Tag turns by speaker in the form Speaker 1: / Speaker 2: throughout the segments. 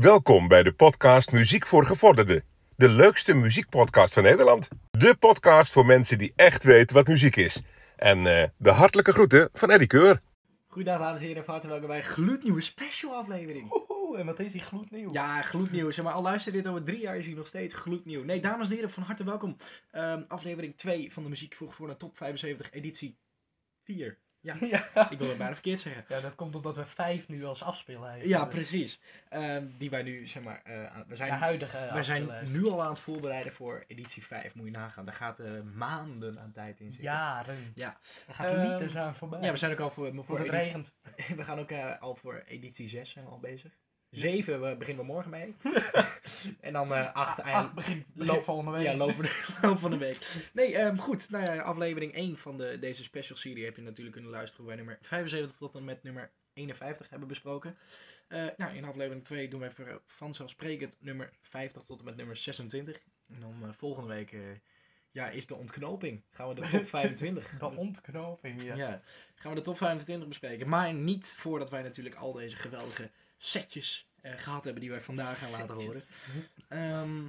Speaker 1: Welkom bij de podcast Muziek voor Gevorderden. De leukste muziekpodcast van Nederland. De podcast voor mensen die echt weten wat muziek is. En eh, de hartelijke groeten van Eddie Keur.
Speaker 2: Goedendag dames en heren, van harte welkom bij een gloednieuwe special aflevering.
Speaker 3: Oeh, en wat is die gloednieuw?
Speaker 2: Ja, gloednieuw. Zeg maar, al luister dit over drie jaar is hij nog steeds gloednieuw. Nee, dames en heren, van harte welkom. Ehm, aflevering 2 van de Muziek voor voor de Top 75 editie 4. Ja,
Speaker 3: Ja.
Speaker 2: ik wil het bijna verkeerd zeggen.
Speaker 3: ja, dat komt omdat we vijf nu als afspeellijst
Speaker 2: Ja,
Speaker 3: hebben.
Speaker 2: precies. Ehm, die wij nu, zeg maar, aan- we
Speaker 3: De
Speaker 2: zijn,
Speaker 3: huidige
Speaker 2: we zijn nu al aan het voorbereiden voor editie 5. Moet je nagaan. Daar gaat eh, maanden aan tijd in zitten.
Speaker 3: Jaren.
Speaker 2: Ja.
Speaker 3: Er gaat
Speaker 2: Ehm,
Speaker 3: liters aan voorbij.
Speaker 2: Ja, we zijn ook al voor, voor
Speaker 3: het regent.
Speaker 2: We gaan ook eh, al voor editie 6 zijn we al bezig. 7 we beginnen we morgen mee. en dan 8
Speaker 3: Acht
Speaker 2: eind...
Speaker 3: begint
Speaker 2: Lo-
Speaker 3: loop volgende week.
Speaker 2: Ja, lopen de loop van de week. Nee, ehm, goed. Nou ja, aflevering 1 van de, deze special serie heb je natuurlijk kunnen luisteren wij nummer 75 tot en met nummer 51 hebben besproken. Eh, nou, in aflevering 2 doen we even vanzelfsprekend nummer 50 tot en met nummer 26. En dan eh, volgende week ja, is de ontknoping. Gaan we de top 25.
Speaker 3: De ontknoping, ja.
Speaker 2: Ja, gaan we de top 25 bespreken. Maar niet voordat wij natuurlijk al deze geweldige setjes eh, gehad hebben die wij vandaag gaan laten horen. Ehm,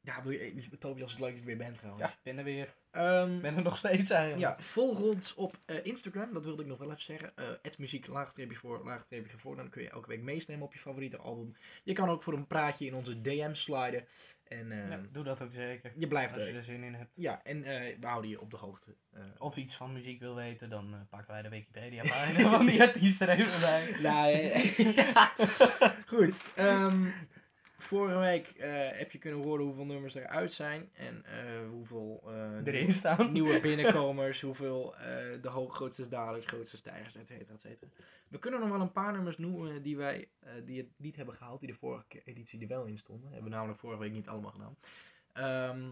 Speaker 2: ja, wil je, Tobias, als het leuk dat je weer bent trouwens.
Speaker 3: Ja, ik ben er weer.
Speaker 2: Ehm,
Speaker 3: Ik ben er nog steeds eigenlijk.
Speaker 2: ja, volg ons op eh, Instagram, dat wilde ik nog wel even zeggen. eh muziek laagstreepje voor, laagstreepje voor. Dan kun je elke week meestemmen op je favoriete album. Je kan ook voor een praatje in onze DM sliden. En eh,
Speaker 3: Ja, doe dat ook zeker.
Speaker 2: je blijft
Speaker 3: Als je
Speaker 2: er.
Speaker 3: zin in hebt.
Speaker 2: Ja, en eh, we houden je op de hoogte.
Speaker 3: Of iets van muziek wil weten, dan pakken wij de Wikipedia pagina van die artiest er even bij.
Speaker 2: Nou, ja. Goed. ehm, vorige week eh, heb je kunnen horen hoeveel nummers eruit zijn. En eh, hoeveel eh,
Speaker 3: Erin staan.
Speaker 2: nieuwe binnenkomers. hoeveel de hoog, grootste dalers, grootste stijgers, et cetera, et cetera. We kunnen nog wel een paar nummers noemen die wij die het niet hebben gehaald. Die de vorige editie er wel in stonden. Hebben we namelijk vorige week niet allemaal gedaan. Ehm,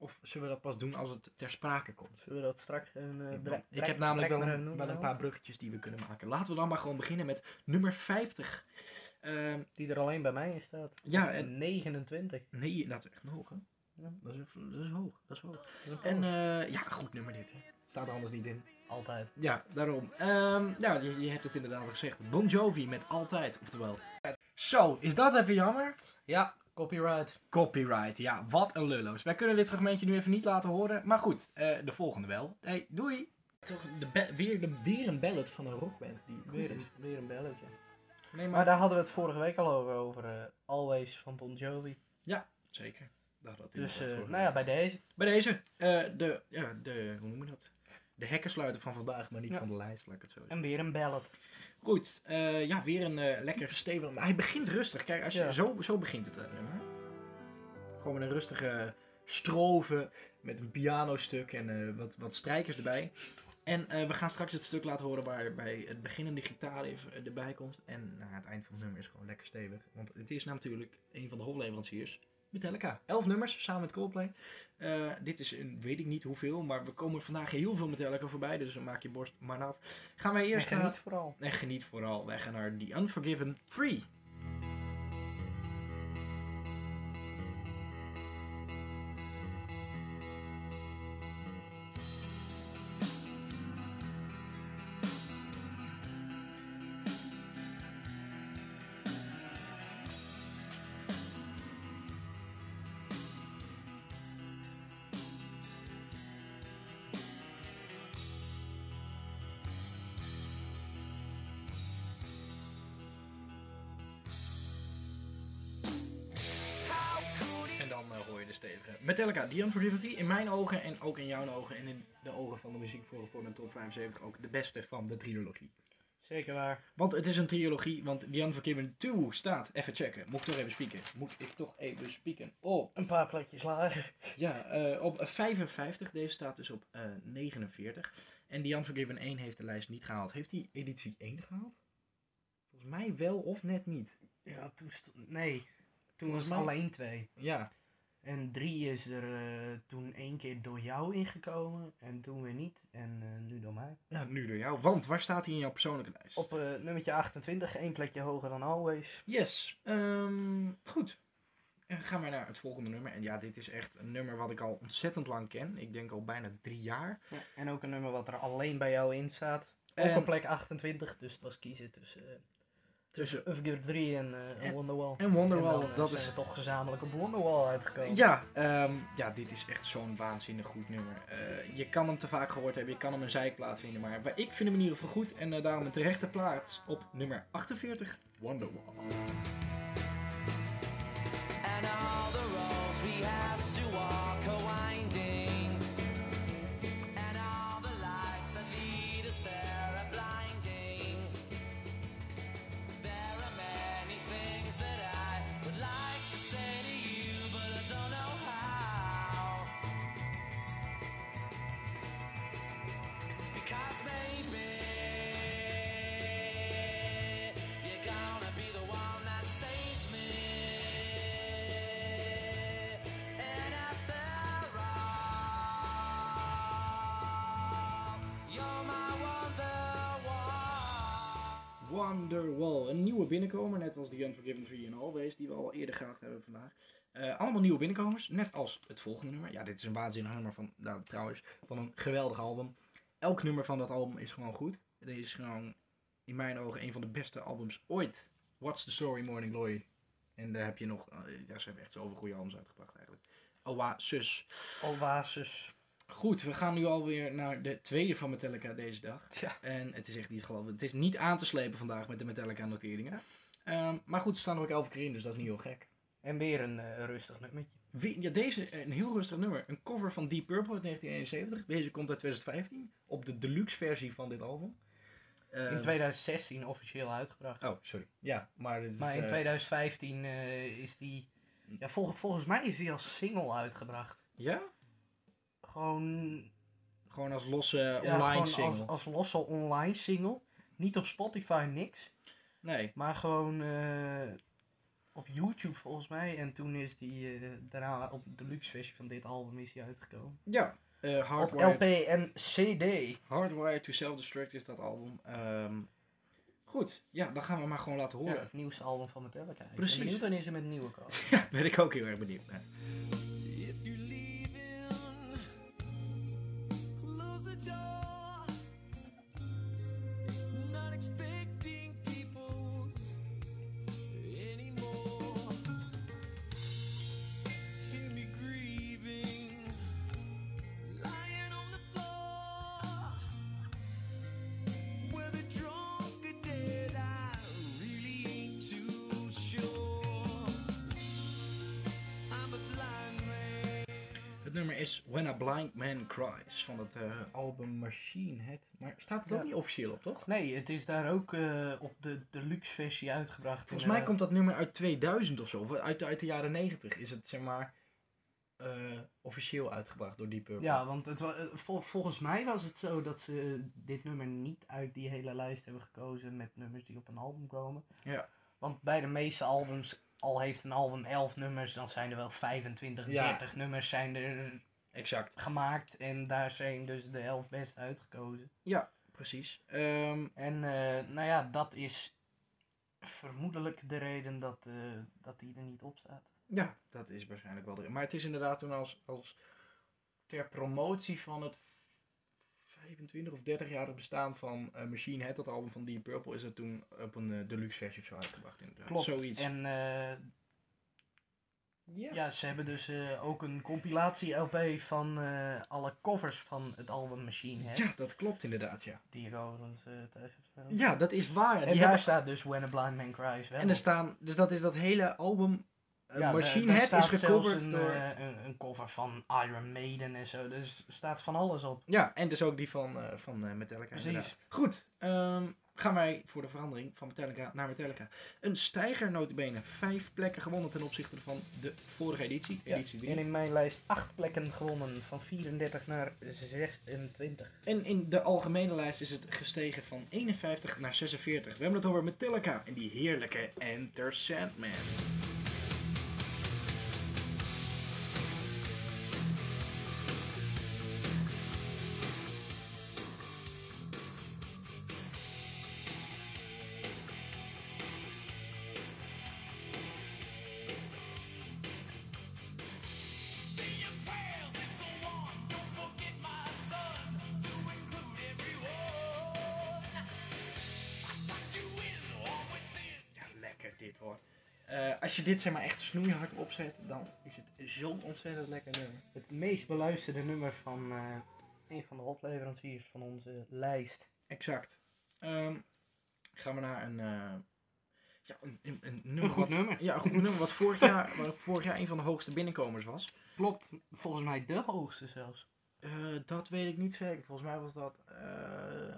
Speaker 2: of zullen we dat pas doen als het ter sprake komt?
Speaker 3: Zullen we dat straks een... eh,
Speaker 2: Ik, heb namelijk wel een, wel paar bruggetjes die we kunnen maken. Laten we dan maar gewoon beginnen met nummer 50. Ehm,
Speaker 3: Die er alleen bij mij in staat.
Speaker 2: Ja, en-
Speaker 3: 29.
Speaker 2: nee, dat is echt hoog, hè?
Speaker 3: Ja.
Speaker 2: Dat is, dat is hoog, dat is hoog.
Speaker 3: Dat is
Speaker 2: En eh, ja, goed nummer dit, hè? Staat er anders niet in.
Speaker 3: Altijd.
Speaker 2: Ja, daarom. Nou, je, je hebt het inderdaad al gezegd. Bon Jovi met Altijd, oftewel. Zo, is dat even jammer?
Speaker 3: Ja, copyright.
Speaker 2: Copyright, ja, wat een lulloos. Wij kunnen dit fragmentje nu even niet laten horen, maar goed, eh, de volgende wel. Hey, doei! Toch de weer, de, weer een ballad van een rockband die
Speaker 3: Weer een, weer een belletje.
Speaker 2: Nee,
Speaker 3: Maar daar hadden we het vorige week al over, over eh, Always van Bon Jovi.
Speaker 2: Zeker. Daar had
Speaker 3: Dus, eh, nou ja, bij deze.
Speaker 2: Bij deze, eh, de, ja, de, hoe noem je dat? De hekkensluiter van vandaag, maar niet
Speaker 3: Ja.
Speaker 2: van de lijst, laat ik het zo zeggen.
Speaker 3: En weer een ballad.
Speaker 2: Goed, ja, weer een lekker stevig. Maar hij begint rustig. Kijk, als je,
Speaker 3: Ja.
Speaker 2: zo, zo begint het. nummer. Gewoon met een rustige strofe, met een pianostuk en wat, wat strijkers erbij. En eh, we gaan straks het stuk laten horen waarbij het beginnende gitaar even eh, erbij komt. En nou, het eind van het nummer is gewoon lekker stevig. Want het is natuurlijk een van de hofleveranciers. Metallica. Elf nummers, samen met Coldplay. Eh, dit is een, weet ik niet hoeveel, maar we komen vandaag heel veel Metallica voorbij. Dus maak je borst maar nat. Gaan wij eerst
Speaker 3: En
Speaker 2: naar...
Speaker 3: geniet vooral.
Speaker 2: En geniet vooral. Wij gaan naar The Unforgiven 3. Metallica, The Unforgiven 3. In mijn ogen en ook in jouw ogen en in de ogen van de muziek voor, voor de top 75 ook de beste van de trilogie.
Speaker 3: Zeker waar.
Speaker 2: Want het is een trilogie, want The Unforgiven 2 staat, even checken, moet ik toch even spieken, moet ik toch even spieken, op,
Speaker 3: Een paar plekjes lager.
Speaker 2: ja, eh, op 55, deze staat dus op eh, 49. En The Unforgiven 1 heeft de lijst niet gehaald. Heeft hij editie 1 gehaald? Volgens mij wel of net niet.
Speaker 3: Ja, toen stond... Nee. Toen was het alleen twee.
Speaker 2: Ja,
Speaker 3: En drie is er eh, toen één keer door jou ingekomen. En toen weer niet. En eh, nu door mij.
Speaker 2: ja, nu door jou. Want waar staat hij in jouw persoonlijke lijst?
Speaker 3: Op eh, nummertje 28, één plekje hoger dan Always.
Speaker 2: Yes, ehm, goed. En gaan we naar het volgende nummer. En ja, dit is echt een nummer wat ik al ontzettend lang ken. Ik denk al bijna drie jaar.
Speaker 3: En ook een nummer wat er alleen bij jou in staat. Op
Speaker 2: En-
Speaker 3: een plek 28, dus het was kiezen tussen...
Speaker 2: tussen
Speaker 3: Upgear 3 en, eh,
Speaker 2: En-
Speaker 3: Wonderwall.
Speaker 2: en Wonderwall,
Speaker 3: dan, eh,
Speaker 2: dat
Speaker 3: zijn
Speaker 2: is-
Speaker 3: we toch gezamenlijk op Wonderwall uitgekomen.
Speaker 2: Ja, ehm, ja, dit is echt zo'n waanzinnig goed nummer. Eh, je kan hem te vaak gehoord hebben, je kan hem een zijkplaat vinden, maar ik vind hem in ieder geval goed en eh, daarom een terechte plaats op nummer 48, Wonderwall.
Speaker 4: Wonderwall.
Speaker 2: Een nieuwe binnenkomer, net als The Unforgiven 3 en Always, die we al eerder gehad hebben vandaag. Eh, allemaal nieuwe binnenkomers, net als het volgende nummer. Ja, dit is een waanzinnig nummer van, nou, trouwens, van een geweldig album. Elk nummer van dat album is gewoon goed. Dit is gewoon, in mijn ogen, een van de beste albums ooit. What's the Story, Morning Glory. En daar heb je nog, eh, ja, ze hebben echt zoveel goede albums uitgebracht eigenlijk. Oasis.
Speaker 3: Oasis.
Speaker 2: Goed, we gaan nu alweer naar de tweede van Metallica deze dag.
Speaker 3: Ja.
Speaker 2: En het is echt niet gelooflijk. Het is niet aan te slepen vandaag met de Metallica noteringen. Ehm, maar goed, ze staan er ook elf keer in, dus dat is niet heel gek.
Speaker 3: En weer een eh, rustig nummertje.
Speaker 2: Wie, ja, deze, eh, een heel rustig nummer. Een cover van Deep Purple uit 1971. Deze komt uit 2015. Op de deluxe versie van dit album. Ehm,
Speaker 3: In 2016 officieel uitgebracht.
Speaker 2: Oh, sorry. Ja, maar... is,
Speaker 3: Maar in
Speaker 2: eh,
Speaker 3: 2015 eh, is die... Ja, vol- volgens mij is die als single uitgebracht.
Speaker 2: Ja?
Speaker 3: Gewoon,
Speaker 2: Gewoon als losse
Speaker 3: ja,
Speaker 2: online single.
Speaker 3: Als, als losse online single. Niet op Spotify, niks.
Speaker 2: Nee.
Speaker 3: Maar gewoon eh, op YouTube volgens mij. En toen is die eh, daarna op de deluxe versie van dit album is die uitgekomen.
Speaker 2: Ja. eh
Speaker 3: Op LP en CD.
Speaker 2: Hardwired to Self-Destruct is dat album. Ehm, goed. Ja, dan gaan we maar gewoon laten
Speaker 3: Ja,
Speaker 2: horen.
Speaker 3: het nieuwste album van Metallica. Ik
Speaker 2: Precies.
Speaker 3: ben benieuwd wanneer ze met een nieuwe komen.
Speaker 2: Ja, ben ik ook heel erg benieuwd naar. Is When a Blind Man Cries van het eh, album Machine Head. Maar staat het
Speaker 3: Ja.
Speaker 2: ook niet officieel op, toch?
Speaker 3: Nee, het is daar ook eh, op de deluxe versie uitgebracht.
Speaker 2: Volgens mij
Speaker 3: inderdaad.
Speaker 2: komt dat nummer uit 2000 of zo. Of uit, de- uit de jaren 90 is het, zeg maar, eh, officieel uitgebracht door Deep Purple.
Speaker 3: Ja, want het eh, vol- volgens mij was het zo dat ze dit nummer niet uit die hele lijst hebben gekozen met nummers die op een album komen.
Speaker 2: Ja.
Speaker 3: Want bij de meeste albums, al heeft een album 11 nummers, dan zijn er wel 25,
Speaker 2: Ja.
Speaker 3: 30 nummers zijn er
Speaker 2: Exact.
Speaker 3: gemaakt. En daar zijn dus de 11 best uitgekozen.
Speaker 2: Precies. Ehm,
Speaker 3: En eh, nou ja, dat is vermoedelijk de reden dat, eh, dat die er niet op staat.
Speaker 2: ja, dat is waarschijnlijk wel de Maar het is inderdaad toen als, als ter promotie van het 25 of 30 jaar bestaan van eh, Machine Head, dat album van Deep Purple, is het toen op een deluxe versie of zo uitgebracht. Inderdaad.
Speaker 3: Klopt.
Speaker 2: Zoiets.
Speaker 3: En
Speaker 2: ja.
Speaker 3: Ja, ze hebben dus eh, ook een compilatie-LP van eh, alle covers van het album Machine Head.
Speaker 2: ja, dat klopt inderdaad, ja.
Speaker 3: Die ik overigens eh, thuis staan.
Speaker 2: Ja, dat is waar.
Speaker 3: en
Speaker 2: Die
Speaker 3: daar
Speaker 2: hebben-
Speaker 3: staat dus When a Blind Man Cries wel
Speaker 2: En er staan, dus dat is dat hele album.
Speaker 3: Ja,
Speaker 2: Machine Head is gecoverd
Speaker 3: een,
Speaker 2: door.
Speaker 3: een, een cover van Iron Maiden en zo. Dus er staat van alles op.
Speaker 2: ja, en dus ook die van, van Metallica.
Speaker 3: Precies.
Speaker 2: inderdaad. Goed, ehm, gaan wij voor de verandering van Metallica naar Metallica. Een stijger notabene. Vijf plekken gewonnen ten opzichte van de vorige editie.
Speaker 3: Ja.
Speaker 2: editie.
Speaker 3: En in mijn lijst acht plekken gewonnen. Van 34 naar 26.
Speaker 2: En in de algemene lijst is het gestegen van 51 naar 46. We hebben het over Metallica en die heerlijke Enter Sandman. Dit zeg maar echt snoeihard opzet, dan is het zo'n ontzettend lekker nummer.
Speaker 3: Het meest beluisterde nummer van eh, een van de hotleveranciers van onze lijst.
Speaker 2: Exact. Ehm, gaan we naar een, eh, ja, een, een, een nummer.
Speaker 3: goed
Speaker 2: wat-
Speaker 3: nummer.
Speaker 2: Ja, een goed nummer wat vorig jaar, wat vorig jaar een van de hoogste binnenkomers was.
Speaker 3: Klopt, volgens mij de hoogste zelfs.
Speaker 2: Eh, dat weet ik niet zeker. Volgens mij was dat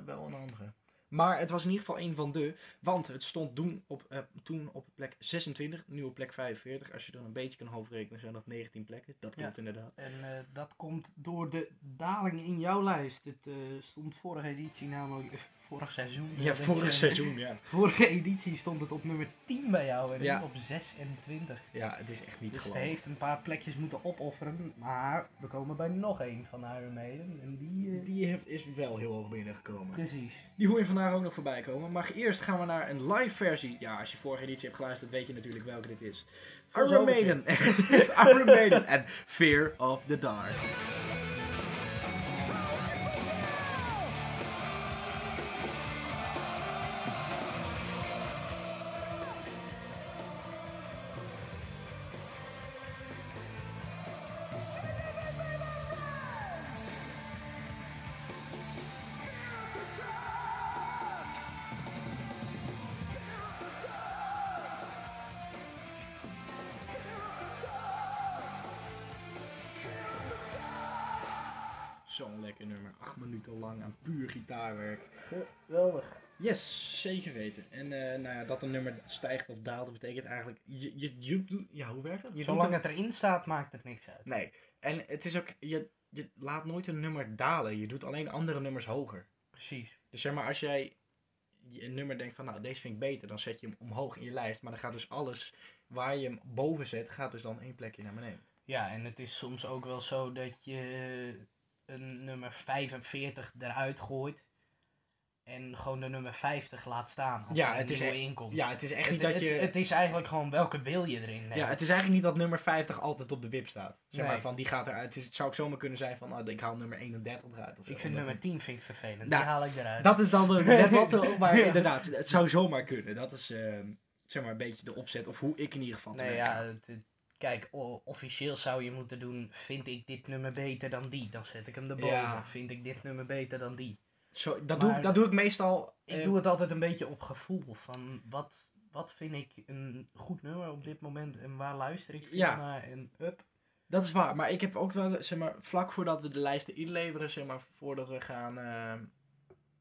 Speaker 2: wel een andere. Maar het was in ieder geval een van de. Want het stond toen op, eh, toen op plek 26, nu op plek 45. Als je dan een beetje kan hoofdrekenen, zijn dat 19 plekken. Dat
Speaker 3: Ja.
Speaker 2: klopt inderdaad.
Speaker 3: En eh, dat komt door de daling in jouw lijst. Het eh, stond vorige editie namelijk, vorig seizoen.
Speaker 2: Ja,
Speaker 3: ik
Speaker 2: vorig seizoen, ja.
Speaker 3: Vorige editie stond het op nummer 10 bij jou en nu op 26.
Speaker 2: Ja, het is echt niet
Speaker 3: Dus
Speaker 2: geloven.
Speaker 3: heeft een paar plekjes moeten opofferen. Maar we komen bij nog één van Iron Maiden. En die... eh,
Speaker 2: Die heeft, is wel heel hoog binnengekomen.
Speaker 3: Precies.
Speaker 2: Die hoor je vandaag ook nog voorbij komen. Maar eerst gaan we naar een live versie. Ja, als je vorige editie hebt geluisterd, weet je natuurlijk welke dit is. Iron. Maiden. Iron Maiden en Fear of the Dark. Minuten lang aan puur gitaarwerk.
Speaker 3: Geweldig.
Speaker 2: Yes, zeker weten. En eh, nou ja, dat een nummer stijgt of daalt, dat betekent eigenlijk... Je, je, je ja, hoe werkt dat? Je
Speaker 3: Zolang het erin staat, maakt het niks uit.
Speaker 2: Nee. En het is ook... Je, je laat nooit een nummer dalen. Je doet alleen andere nummers hoger.
Speaker 3: Precies.
Speaker 2: Dus zeg maar, als jij een nummer denkt van... Nou, deze vind ik beter. Dan zet je hem omhoog in je lijst. Maar dan gaat dus alles waar je hem boven zet... Gaat dus dan één plekje naar beneden.
Speaker 3: Ja, en het is soms ook wel zo dat je een nummer 45 eruit gooit. En gewoon de nummer 50 laat staan.
Speaker 2: Ja, het is
Speaker 3: inkomt.
Speaker 2: Ja, het is echt
Speaker 3: Het,
Speaker 2: niet dat je...
Speaker 3: het is eigenlijk gewoon welke wil je erin nemen.
Speaker 2: Ja, het is eigenlijk niet dat nummer 50 altijd op de wip staat. Zeg maar, van die gaat eruit. Het, zou ook zomaar kunnen zijn van, oh, ik haal nummer 31 eruit. Of zo.
Speaker 3: Ik vind nummer 10 vind ik vervelend.
Speaker 2: Nou,
Speaker 3: Die haal ik eruit.
Speaker 2: Dat is dan net wat, maar
Speaker 3: Ja.
Speaker 2: inderdaad, het zou zomaar kunnen. Dat is, eh, zeg maar, een beetje de opzet, of hoe ik in ieder geval
Speaker 3: Nee, ja, het- kijk, officieel zou je moeten doen, vind ik dit nummer beter dan die? Dan zet ik hem erboven.
Speaker 2: Ja.
Speaker 3: Vind ik dit nummer beter dan die?
Speaker 2: Zo, dat, doe, ik- dat doe ik meestal.
Speaker 3: Ik
Speaker 2: eh,
Speaker 3: doe het altijd een beetje op gevoel van wat, wat vind ik een goed nummer op dit moment en waar luister ik veel
Speaker 2: Ja.
Speaker 3: naar en up.
Speaker 2: Dat is waar, maar ik heb ook wel, zeg maar, vlak voordat we de lijsten inleveren, zeg maar, voordat we gaan, eh,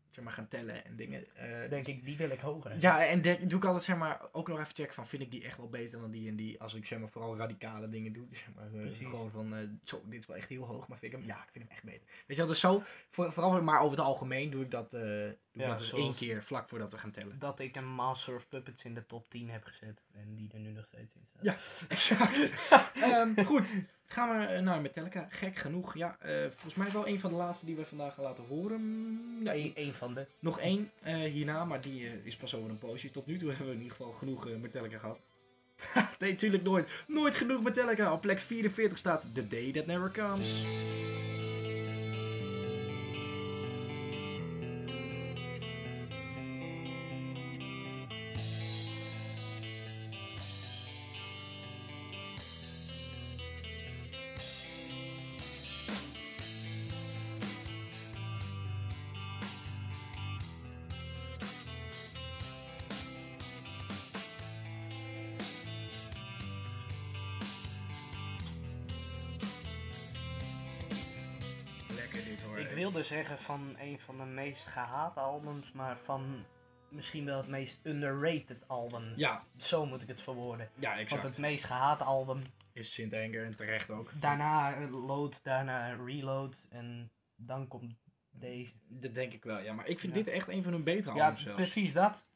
Speaker 2: zeg maar, gaan tellen en dingen. eh,
Speaker 3: Denk ik, die wil ik hoger.
Speaker 2: Ja, en de- doe ik altijd zeg maar ook nog even checken van vind ik die echt wel beter dan die en die. Als ik zeg maar vooral radicale dingen doe. Zeg maar, eh, gewoon van eh, zo, dit is wel echt heel hoog, maar vind ik hem, ja, ik vind hem echt beter. Weet je wel, dus zo, voor, vooral maar over het algemeen doe ik dat, doe ik
Speaker 3: Ja,
Speaker 2: dat dus één keer vlak voordat we gaan tellen.
Speaker 3: Dat ik een Master of Puppets in de top 10 heb gezet en die er nu nog steeds in staat.
Speaker 2: Ja. Exact. Ehm, goed, gaan we eh, naar Metallica. Gek genoeg, ja, eh, volgens mij wel een van de laatste die we vandaag gaan laten horen. Nee,
Speaker 3: Eén één van de.
Speaker 2: Nog één eh, hierna, maar die is pas over een poosje. Tot nu toe hebben we in ieder geval genoeg Metallica gehad. nee, natuurlijk nooit. Nooit genoeg Metallica. Op plek 44 staat The Day That Never Comes.
Speaker 3: Wilde zeggen van een van de meest gehate albums, maar van misschien wel het meest underrated album.
Speaker 2: Ja,
Speaker 3: Zo moet ik het verwoorden.
Speaker 2: ja,
Speaker 3: Want
Speaker 2: exact.
Speaker 3: het meest gehate album,
Speaker 2: Is Sint Anger en terecht ook.
Speaker 3: daarna eh, load, daarna reload en dan komt deze.
Speaker 2: Dat denk ik wel, ja. Maar ik vind
Speaker 3: Ja.
Speaker 2: dit echt een van hun betere
Speaker 3: Ja,
Speaker 2: albums zelfs.
Speaker 3: precies dat.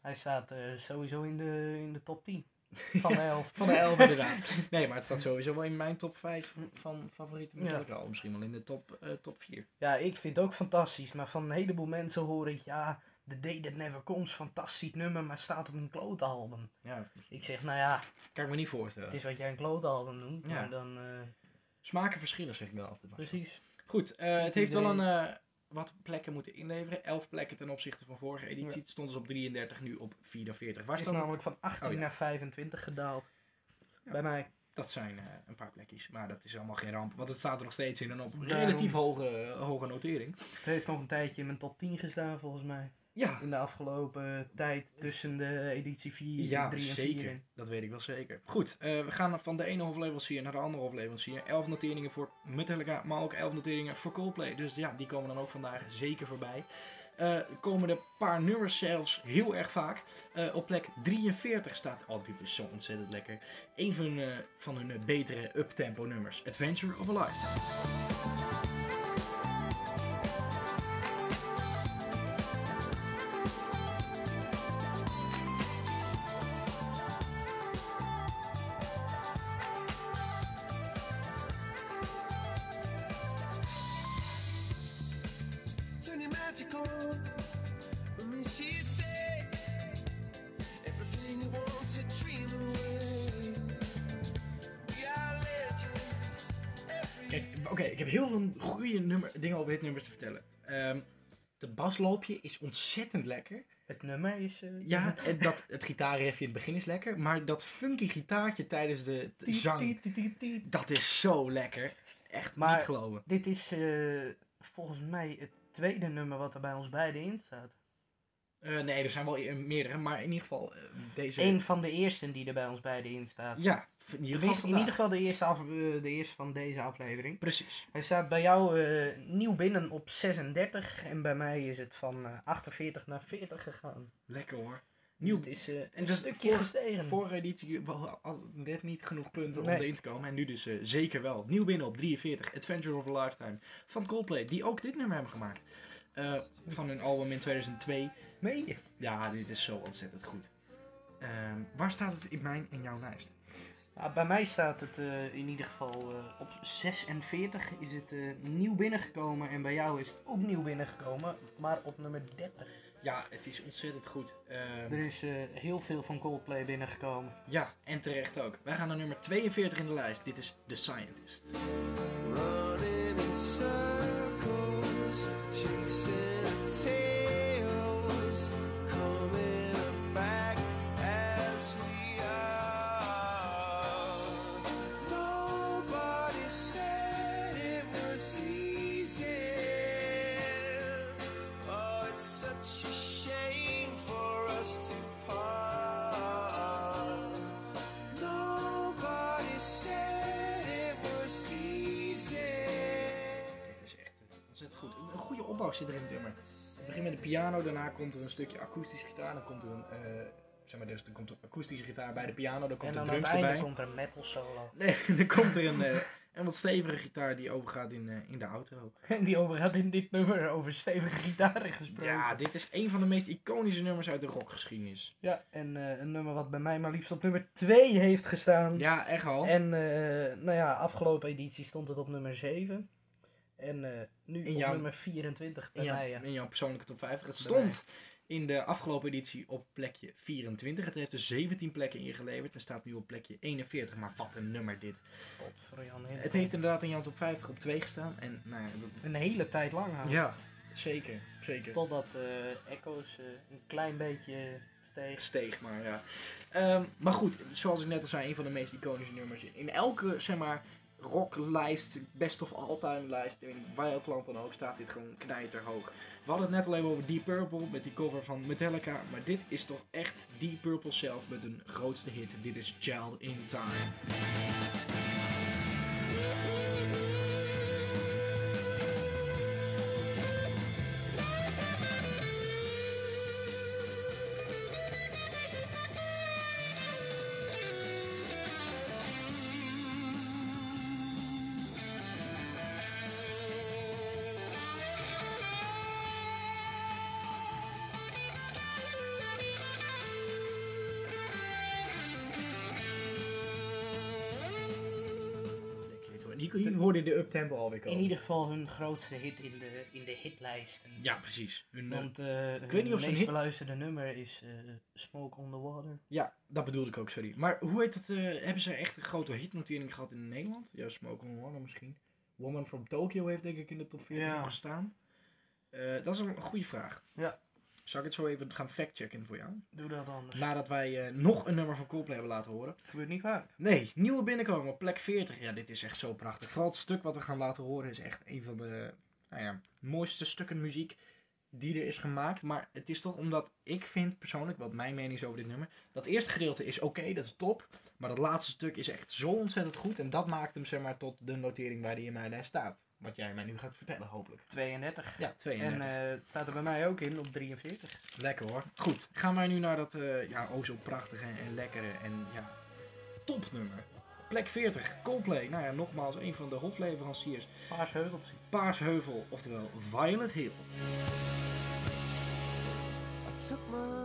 Speaker 3: Hij staat eh, sowieso in de, in de top 10 van de 11.
Speaker 2: Van de 11 inderdaad. Nee, maar het staat sowieso wel in mijn top 5 van favoriete
Speaker 3: Ja.
Speaker 2: Metallica albums. Misschien wel in de top, eh, top 4.
Speaker 3: Ja, ik vind het ook fantastisch, maar van een heleboel mensen hoor ik, ja, The Day That Never Comes, fantastisch nummer, maar staat op een klote album.
Speaker 2: Ja,
Speaker 3: Ik zeg, nou ja,
Speaker 2: kan ik me niet voorstellen.
Speaker 3: het is wat jij een klote album noemt,
Speaker 2: Ja.
Speaker 3: maar dan, eh,
Speaker 2: Smaken verschillen zeg ik wel altijd. maar.
Speaker 3: precies.
Speaker 2: Goed, eh, het heeft wel een, wat plekken moeten inleveren. 11 plekken ten opzichte van vorige editie.
Speaker 3: Ja.
Speaker 2: Het stond dus op 33, nu op 44. Waar
Speaker 3: is
Speaker 2: het?
Speaker 3: namelijk van 18
Speaker 2: Oh, ja.
Speaker 3: naar 25 gedaald.
Speaker 2: Ja.
Speaker 3: Bij mij.
Speaker 2: Dat zijn eh, een paar plekjes, maar dat is allemaal geen ramp. Want het staat er nog steeds in een op relatief hoge, hoge notering.
Speaker 3: Het heeft nog een tijdje in mijn top 10 gestaan volgens mij.
Speaker 2: Ja,
Speaker 3: In de afgelopen tijd tussen de editie 4,
Speaker 2: ja
Speaker 3: 3 en 4
Speaker 2: zeker. Dat weet ik wel zeker. Goed, eh, we gaan van de ene hofleverancier naar de andere hofleverancier. 11 noteringen voor Metallica, maar ook 11 noteringen voor Coldplay. Dus ja, die komen dan ook vandaag zeker voorbij. Eh komen er paar nummers zelfs heel erg vaak. Eh, op plek 43 staat, oh dit is zo ontzettend lekker, een van, van hun betere uptempo nummers. Adventure of a Lifetime. Over dit nummer te vertellen. Ehm de basloopje is ontzettend lekker.
Speaker 3: Het nummer is... eh,
Speaker 2: Ja, en dat, het gitaarriffje in het begin is lekker, maar dat funky gitaartje tijdens de zang, dat is zo lekker. Echt
Speaker 3: Maar-
Speaker 2: niet geloven.
Speaker 3: Dit is eh, volgens mij het tweede nummer wat er bij ons beiden in staat.
Speaker 2: Eh, nee, er zijn wel e- meerdere, maar in ieder geval deze...
Speaker 3: Eén van de eerste die er bij ons beiden in staat.
Speaker 2: Ja, in ieder geval
Speaker 3: in ieder geval de eerste, af, eh, de eerste van deze aflevering.
Speaker 2: Precies.
Speaker 3: Hij staat bij jou eh, nieuw binnen op 36 en bij mij is het van eh, 48 naar 40 gegaan.
Speaker 2: Lekker hoor.
Speaker 3: Nieuw.
Speaker 2: Nieuw.
Speaker 3: Het is eh, een
Speaker 2: En dus
Speaker 3: stukje
Speaker 2: voor-
Speaker 3: gestegen.
Speaker 2: Vorige editie net niet genoeg punten
Speaker 3: Nee.
Speaker 2: om erin te komen. En nu dus eh, zeker wel. Nieuw binnen op 43. Adventure of a Lifetime. Van Coldplay. Die ook dit nummer hebben gemaakt. Eh, van hun album in 2002.
Speaker 3: Meen je?
Speaker 2: Ja, dit is zo ontzettend goed. Ehm, waar staat het in mijn en jouw lijst?
Speaker 3: Nou, bij mij staat het eh, in ieder geval eh, op 46 is het eh, nieuw binnengekomen en bij jou is het ook nieuw binnengekomen, maar op nummer 30.
Speaker 2: Ja, het is ontzettend goed. Ehm,
Speaker 3: Er is eh, heel veel van Coldplay binnengekomen.
Speaker 2: ja, en terecht ook. Wij gaan naar nummer 42 in de lijst. Dit is The Scientist.
Speaker 5: running in
Speaker 2: Een, een goede opbouw zit er in het nummer. Het begint met de piano, daarna komt er een stukje akoestische gitaar. Dan komt er een, eh, zeg maar, dus, dan komt er akoestische gitaar bij de piano. Dan komt
Speaker 3: en
Speaker 2: er
Speaker 3: dan aan het
Speaker 2: drums
Speaker 3: einde
Speaker 2: erbij.
Speaker 3: komt er een metal solo.
Speaker 2: Nee, dan komt er een, eh, een wat stevige gitaar die overgaat in, eh, in de outro.
Speaker 3: En die overgaat in dit nummer over stevige gitaren gesproken.
Speaker 2: Ja, dit is een van de meest iconische nummers uit de rockgeschiedenis.
Speaker 3: Ja, en eh, een nummer wat bij mij maar liefst op nummer 2 heeft gestaan.
Speaker 2: Ja, echt al.
Speaker 3: En eh, nou ja, afgelopen editie stond het op nummer 7. En eh, nu
Speaker 2: In
Speaker 3: op
Speaker 2: jouw-
Speaker 3: nummer 24 bij
Speaker 2: in, jouw,
Speaker 3: mij. Ja.
Speaker 2: in jouw persoonlijke top 50. Het stond in de afgelopen editie op plekje 24. Het heeft er 17 plekken ingeleverd en staat nu op plekje 41. Maar wat een nummer dit.
Speaker 3: Godverjan,
Speaker 2: Het heeft inderdaad in jouw top 50 op 2 gestaan. En nou ja, dat-
Speaker 3: een hele tijd lang
Speaker 2: ja zeker. zeker.
Speaker 3: Totdat eh Echo's eh, een klein beetje steeg.
Speaker 2: Steeg maar, ja. Ehm, maar goed, zoals ik net al zei, een van de meest iconische nummers. In elke, zeg maar, rocklijst, best of all time lijst, in welk land dan ook, staat dit gewoon knijterhoog. We hadden het net al even over Deep Purple met die cover van Metallica, maar dit is toch echt Deep Purple zelf met hun grootste hit. Dit is Child in Time. Hier hoorde de uptempo alweer komen.
Speaker 3: In ieder geval hun grootste hit in de, in de hitlijsten.
Speaker 2: Ja, precies. Hun, eh,
Speaker 3: Want eh
Speaker 2: ik weet niet of
Speaker 3: meest
Speaker 2: hit-
Speaker 3: beluisterde nummer is eh, Smoke on the Water.
Speaker 2: Ja, dat bedoelde ik ook, sorry. Maar hoe heet het? hebben ze echt een grote hitnotering gehad in Nederland? Ja, Smoke on Water misschien. Woman from Tokyo heeft denk ik in de top 40
Speaker 3: Ja.
Speaker 2: gestaan. Dat is een goede vraag.
Speaker 3: Ja.
Speaker 2: Zal ik het zo even gaan factchecken voor jou?
Speaker 3: Doe dat anders.
Speaker 2: Nadat wij eh, nog een nummer van Coldplay hebben laten horen.
Speaker 3: gebeurt niet vaak.
Speaker 2: Nee, nieuwe binnenkomen op plek 40. Ja, dit is echt zo prachtig. Vooral het stuk wat we gaan laten horen is echt een van de nou ja, mooiste stukken muziek die er is gemaakt. Maar het is toch omdat ik vind persoonlijk, wat mijn mening is over dit nummer. Dat eerste gedeelte is oké, dat is top. Maar dat laatste stuk is echt zo ontzettend goed. En dat maakt hem zeg maar tot de notering waar die in mijn lijst staat. Wat jij mij nu gaat vertellen, hopelijk.
Speaker 3: 32.
Speaker 2: Ja, 32.
Speaker 3: En eh, het staat er bij mij ook in op 43.
Speaker 2: Lekker hoor. Goed, gaan wij nu naar dat eh, ja, oh zo prachtige en lekkere en ja, topnummer. Plek 40, Coldplay. Nou ja, nogmaals, een van de hofleveranciers.
Speaker 3: Paars heuveltje.
Speaker 2: Paarsheuvel, oftewel Violet Hill.
Speaker 5: I took my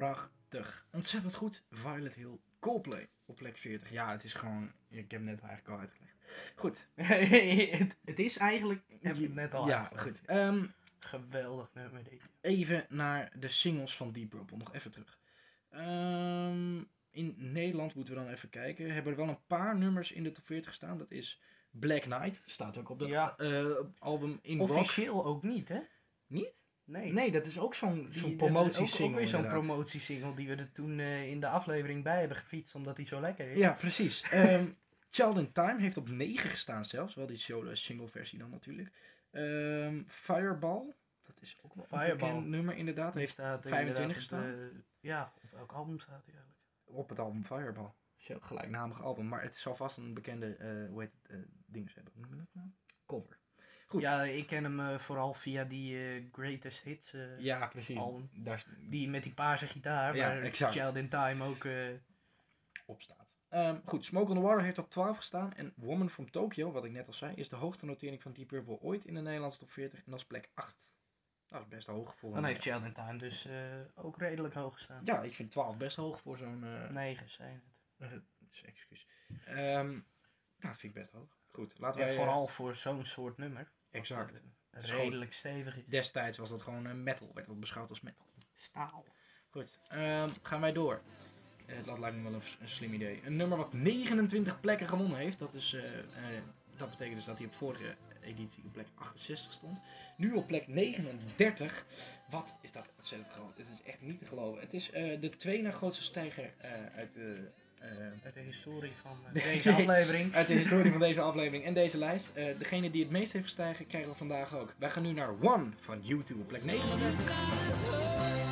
Speaker 2: Prachtig. Ontzettend goed. Violet Hill, Coldplay op plek 40. Ja, het is gewoon, ik heb het net eigenlijk al uitgelegd. Goed.
Speaker 3: het, het is eigenlijk, heb je het net al
Speaker 2: Ja,
Speaker 3: uitgelegd.
Speaker 2: goed. Ehm,
Speaker 3: Geweldig nummer dit.
Speaker 2: even naar de singles van Deep Purple. Nog even terug. Ehm, in Nederland moeten we dan even kijken. Hebben er wel een paar nummers in de top 40 staan. Dat is Black Knight. Staat ook op dat
Speaker 3: Ja.
Speaker 2: eh, album in rock.
Speaker 3: Officieel ook niet, hè? Nee.
Speaker 2: Nee, dat is ook zo'n zo'n
Speaker 3: is
Speaker 2: promotiesingle.
Speaker 3: Ook, ook weer zo'n promotiesingle die we er toen eh, in de aflevering bij hebben gefietst, omdat die zo lekker is.
Speaker 2: Ja, precies. Ehm Child in Time heeft op 9 gestaan zelfs. Wel die solo single versie dan natuurlijk. Ehm, Fireball. Dat is ook wel een
Speaker 3: Fireball.
Speaker 2: bekend nummer inderdaad. Heeft
Speaker 3: staat
Speaker 2: 25
Speaker 3: inderdaad op de- ja, op welk album staat hij eigenlijk?
Speaker 2: op het album Fireball. Is gelijknamig album. Maar het zal vast een bekende, eh hoe heet het, eh ding hebben. Hoe noem je dat nou? Cover. Goed.
Speaker 3: Ja, ik ken hem eh, vooral via die eh, Greatest Hits eh,
Speaker 2: Ja, precies.
Speaker 3: album.
Speaker 2: Daar
Speaker 3: Die met die paarse gitaar,
Speaker 2: Ja,
Speaker 3: waar
Speaker 2: exact.
Speaker 3: Child in Time ook...
Speaker 2: op staat. Ehm, goed, Smoke on the Water heeft op 12 gestaan. En Woman from Tokyo, wat ik net al zei, is de hoogste notering van Deep Purple ooit in de Nederlandse top 40. En dat is plek 8. Dat is best hoog voor
Speaker 3: dan heeft Child in Time dus ook redelijk hoog gestaan.
Speaker 2: Ja, ik vind 12 best hoog voor zo'n... eh,
Speaker 3: 9 zijn het.
Speaker 2: dus excuus. Ehm, nou, dat vind ik best hoog. Goed, laten
Speaker 3: Ja,
Speaker 2: wij...
Speaker 3: vooral voor zo'n soort nummer.
Speaker 2: Exact.
Speaker 3: Wat, eh,
Speaker 2: is
Speaker 3: redelijk stevig is.
Speaker 2: Destijds was dat gewoon eh, metal, werd dat beschouwd als metal.
Speaker 3: Staal.
Speaker 2: Goed, ehm, gaan wij door. Eh, dat lijkt me wel een, een slim idee. Een nummer wat 29 plekken gewonnen heeft. Dat, is, dat betekent dus dat hij op vorige editie op plek 68 stond. Nu op plek 39. Wat is dat ontzettend groot. Het is echt niet te geloven. Het is de twee na grootste stijger uit, de,
Speaker 3: Uit de historie van eh, deze aflevering.
Speaker 2: uit de historie van deze aflevering en deze lijst. Eh, degene die het meest heeft gestegen krijgen we vandaag ook. Wij gaan nu naar One van YouTube op plek 39.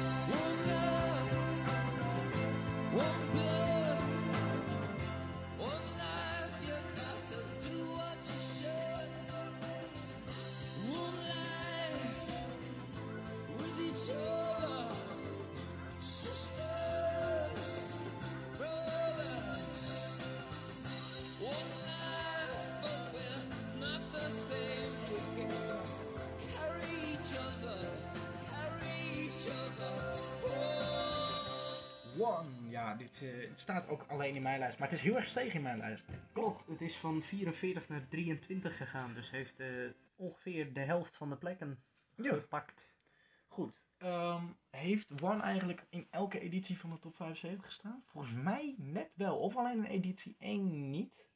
Speaker 2: Staat ook alleen in mijn lijst, maar het is heel erg gestegen in mijn lijst.
Speaker 3: Klopt, het is van 44 naar 23 gegaan. Dus heeft eh, ongeveer de helft van de plekken
Speaker 2: Ja.
Speaker 3: gepakt.
Speaker 2: Goed. Ehm, heeft One eigenlijk in elke editie van de top 75 gestaan? Volgens mij net wel, of alleen in editie 1 niet.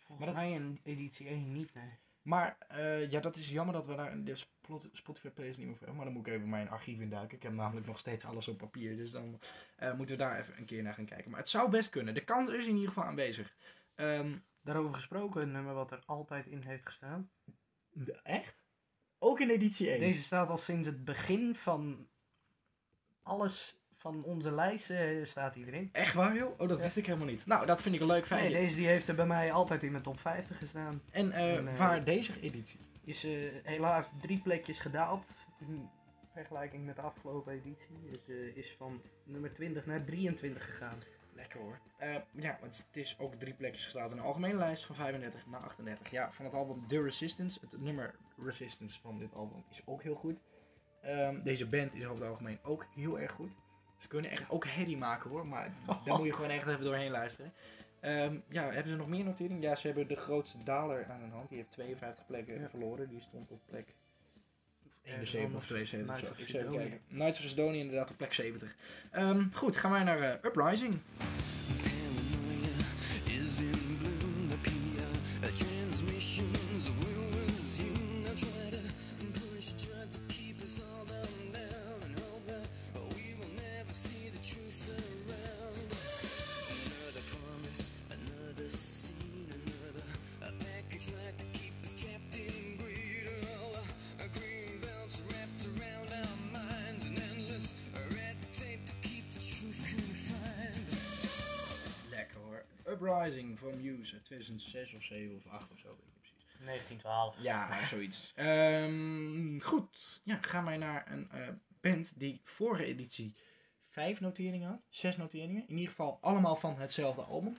Speaker 3: Volgens
Speaker 2: Maar dat-
Speaker 3: mij in editie 1 niet, nee.
Speaker 2: Maar eh, ja, dat is jammer dat we daar Spot- Spotify playlist niet meer voor. Maar dan moet ik even mijn archief induiken. Ik heb namelijk nog steeds alles op papier. Dus dan eh, moeten we daar even een keer naar gaan kijken. Maar het zou best kunnen. De kans is in ieder geval aanwezig. Ehm,
Speaker 3: Daarover gesproken, een nummer wat er altijd in heeft gestaan.
Speaker 2: de- echt? Ook in editie 1?
Speaker 3: Deze staat al sinds het begin van alles van onze lijst eh, staat hij erin.
Speaker 2: Echt waar joh? Oh, dat wist ik helemaal niet. Nou, dat vind ik een leuk
Speaker 3: Nee,
Speaker 2: feitje.
Speaker 3: deze die heeft er bij mij altijd in mijn top 50 gestaan.
Speaker 2: En
Speaker 3: En, eh,
Speaker 2: waar deze editie?
Speaker 3: Is eh, helaas drie plekjes gedaald. In vergelijking met de afgelopen editie. Het eh, is van nummer 20 naar 23 gegaan.
Speaker 2: Lekker hoor. Eh, ja, want het is ook drie plekjes geslagen in de algemene lijst van 35 naar 38. Ja, van het album The Resistance. Het nummer Resistance van dit album is ook heel goed. Ehm, deze band is over het algemeen ook heel erg goed. Ze kunnen echt ook herrie maken hoor, maar daar moet je gewoon echt even doorheen luisteren. Ehm, ja, hebben ze nog meer notering? Ja, ze hebben de grootste daler aan hun hand. Die heeft 52 plekken verloren. Die stond op plek 71 of 72.
Speaker 3: Knights of
Speaker 2: of Sidonia inderdaad op plek 70. Ehm, goed, gaan wij naar eh, Uprising. Uprising van Muse uit 2006 of 7 of 8 of zo, weet ik niet precies.
Speaker 3: 1912.
Speaker 2: Ja, zoiets. Ehm, goed, ja, gaan wij naar een eh, band die vorige editie vijf noteringen had. Zes noteringen. In ieder geval allemaal van hetzelfde album.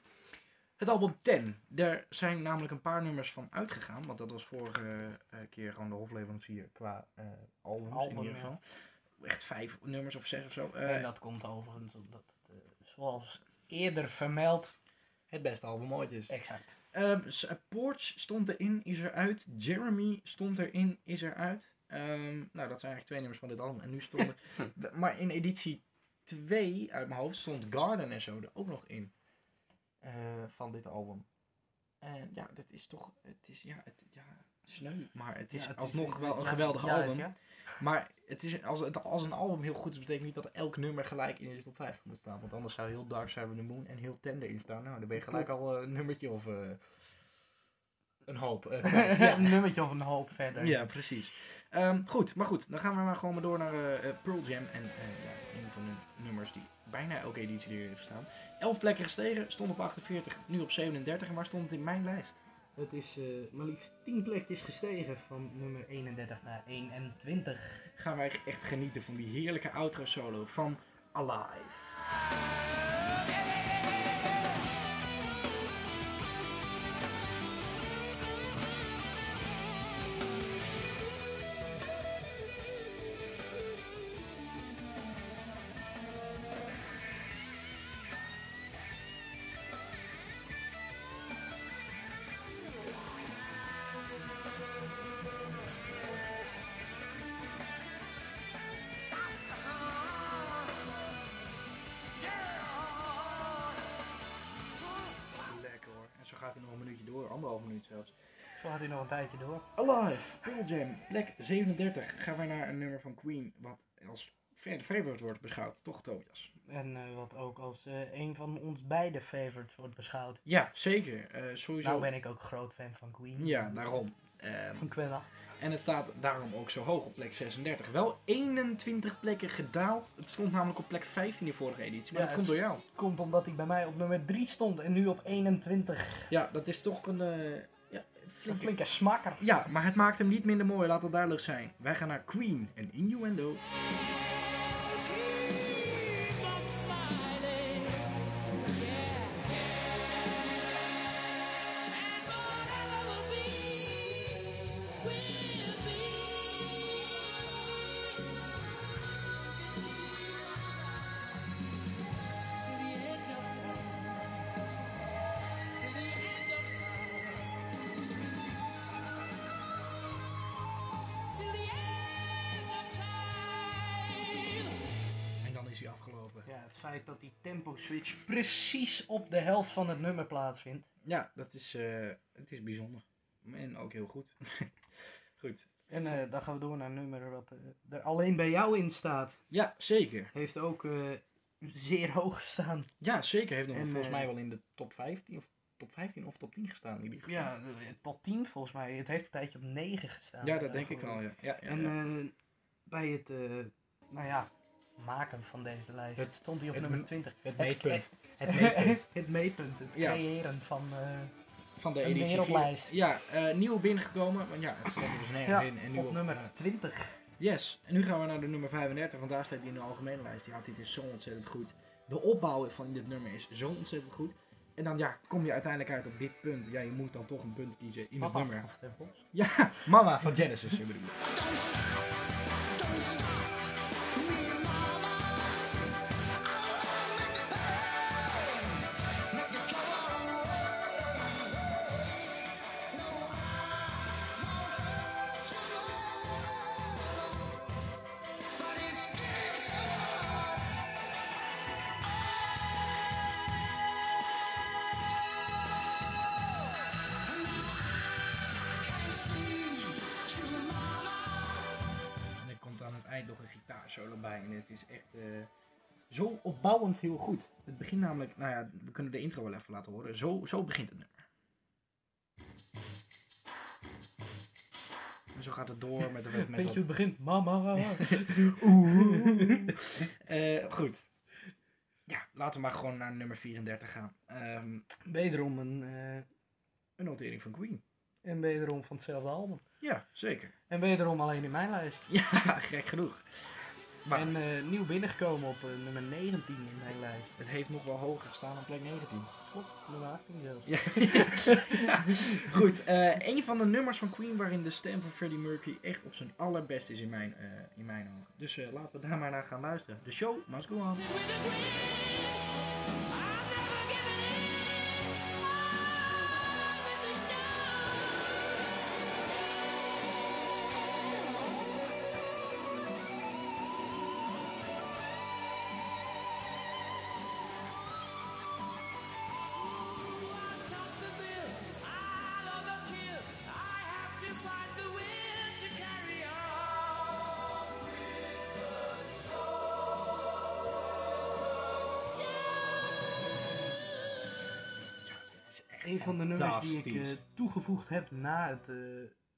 Speaker 2: Het album 10. Daar zijn namelijk een paar nummers van uitgegaan. Want dat was vorige eh, keer gewoon de hofleverancier qua eh albums in
Speaker 3: Album,
Speaker 2: ieder
Speaker 3: ja.
Speaker 2: geval. Echt vijf nummers of zes of zo. Eh,
Speaker 3: en dat komt overigens omdat het, eh, zoals eerder vermeld,
Speaker 2: Het beste album ooit is.
Speaker 3: exact.
Speaker 2: Ehm, eh, Porch stond erin, is eruit. Jeremy stond erin, is eruit. Ehm, nou, dat zijn eigenlijk twee nummers van dit album. En nu stonden. maar in editie 2 uit mijn hoofd stond Garden en zo er ook nog in. eh, van dit album. En ja, dat is toch. Het is ja, het, ja sneu. Maar het is
Speaker 3: Ja, het
Speaker 2: alsnog wel een geweldig
Speaker 3: ja,
Speaker 2: album.
Speaker 3: ja.
Speaker 2: Maar het is, als, het, als een album heel goed is, betekent niet dat elk nummer gelijk in de top 50 moet staan. Want anders zou heel Dark Side of the Moon en heel Tender in staan. Nou, dan ben je gelijk al eh, een nummertje of eh, een hoop. eh,
Speaker 3: ja. een nummertje of een hoop verder.
Speaker 2: ja, precies. Ehm, goed, maar goed, dan gaan we maar gewoon maar door naar Pearl Jam. En ja, een van de nummers die bijna elke editie erin heeft staan. 11 plekken gestegen, stond op 48, nu op 37. En waar stond het in mijn lijst?
Speaker 3: Het is eh, maar liefst 10 plekjes gestegen van nummer 31 naar 21.
Speaker 2: Gaan wij echt genieten van die heerlijke outro solo van Alive.
Speaker 3: Had hij nog een tijdje door.
Speaker 2: Alive, Pearl Jam, plek 37. Gaan wij naar een nummer van Queen, wat als favorite wordt beschouwd. Toch, Tobias?
Speaker 3: En eh, wat ook als eh, een van ons beide favorites wordt beschouwd.
Speaker 2: Ja, zeker. Eh, sowieso.
Speaker 3: Nou ben ik ook groot fan van Queen.
Speaker 2: Ja, daarom. Ehm,
Speaker 3: Van Quella.
Speaker 2: en het staat daarom ook zo hoog op plek 36. Wel 21 plekken gedaald. Het stond namelijk op plek 15 in de vorige editie, maar
Speaker 3: Ja,
Speaker 2: dat komt door jou.
Speaker 3: Komt omdat hij bij mij op nummer 3 stond en nu op 21.
Speaker 2: Ja, dat is toch een
Speaker 3: Een
Speaker 2: flinke...
Speaker 3: smakker.
Speaker 2: Ja, maar het maakt hem niet minder mooi, laat het duidelijk zijn. Wij gaan naar Queen en Innuendo.
Speaker 3: Switch precies op de helft van het nummer plaatsvindt.
Speaker 2: Ja, dat is, eh, het is bijzonder. En ook heel goed. goed.
Speaker 3: En eh, dan gaan we door naar een nummer wat eh, er alleen bij jou in staat.
Speaker 2: Ja, zeker.
Speaker 3: Heeft ook eh, zeer hoog gestaan.
Speaker 2: Ja, zeker. Heeft nog
Speaker 3: En,
Speaker 2: volgens mij wel in de top 15 of top 15 of top 10 gestaan in ieder geval.
Speaker 3: Ja, top 10 volgens mij. Het heeft een tijdje op 9 gestaan.
Speaker 2: ja dat denk ik wel, ja. ja, ja,
Speaker 3: En
Speaker 2: ja.
Speaker 3: eh, bij het, eh, nou ja, maken van deze lijst
Speaker 2: Het-
Speaker 3: stond hij op
Speaker 2: het
Speaker 3: nummer
Speaker 2: m-
Speaker 3: 20.
Speaker 2: het meetpunt.
Speaker 3: Het, het, meetpunt. het meetpunt. Het
Speaker 2: Ja.
Speaker 3: creëren van... eh,
Speaker 2: Van de
Speaker 3: een
Speaker 2: editie
Speaker 3: wereldlijst.
Speaker 2: Ja, eh, nieuw binnengekomen. Want ja, het stond er dus nergens
Speaker 3: ja,
Speaker 2: in. En nu
Speaker 3: op nummer
Speaker 2: eh,
Speaker 3: 20.
Speaker 2: Yes. En nu gaan we naar de nummer 35, want daar staat hij in de algemene lijst. Ja, dit is zo ontzettend goed. De opbouw van dit nummer is zo ontzettend goed. En dan ja, kom je uiteindelijk uit op dit punt. Ja, je moet dan toch een punt kiezen in het nummer.
Speaker 3: van.
Speaker 2: Ja, Mama van Genesis, bedoel. Heel goed. Het begint namelijk, nou ja, we kunnen de intro wel even laten horen. Zo, zo begint het nummer. En zo gaat het door met, met, met
Speaker 3: Weet je hoe het begint? Mama.
Speaker 2: Oeh. Eh, goed. Ja, laten we maar gewoon naar nummer 34 gaan. Ehm,
Speaker 3: Wederom een, eh,
Speaker 2: een notering van Queen.
Speaker 3: en wederom van hetzelfde album.
Speaker 2: Ja, zeker.
Speaker 3: En wederom alleen in mijn lijst.
Speaker 2: Ja, gek genoeg. Maar
Speaker 3: En eh, nieuw binnengekomen op eh, nummer 19 in mijn lijst.
Speaker 2: het heeft nog wel hoger gestaan dan plek 19.
Speaker 3: Klopt, nummer 18 zelfs.
Speaker 2: Ja. Ja. Goed, eh, een van de nummers van Queen waarin de stem van Freddie Mercury echt op zijn allerbest is in mijn, eh, in mijn ogen. Dus eh, laten we daar maar naar gaan luisteren. The show must go on.
Speaker 3: Van de nummers die ik eh, toegevoegd heb na het, eh,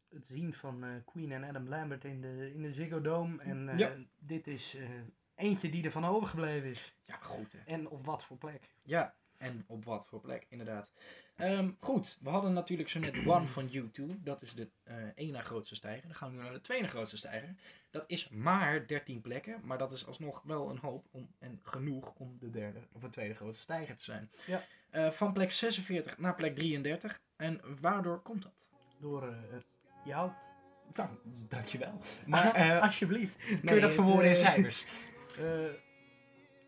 Speaker 3: het zien van eh, Queen en Adam Lambert in de, in de Ziggo Dome. En
Speaker 2: Ja.
Speaker 3: dit is eentje die ervan overgebleven is.
Speaker 2: Ja, goed hè.
Speaker 3: En op wat voor plek.
Speaker 2: Ja, en op wat voor plek, inderdaad. Ehm, goed, we hadden natuurlijk zo net One van U2. Dat is de eh één na grootste stijger. Dan gaan we nu naar de tweede grootste stijger. Dat is maar 13 plekken, maar dat is alsnog wel een hoop om, en genoeg om de derde of de tweede grootste stijger te zijn.
Speaker 3: Ja.
Speaker 2: Eh, van plek 46 naar plek 33. En waardoor komt dat?
Speaker 3: Door eh, jou.
Speaker 2: Nou, dankjewel. Maar eh,
Speaker 3: Alsjeblieft.
Speaker 2: kun
Speaker 3: Nee,
Speaker 2: je dat verwoorden in cijfers?
Speaker 3: eh,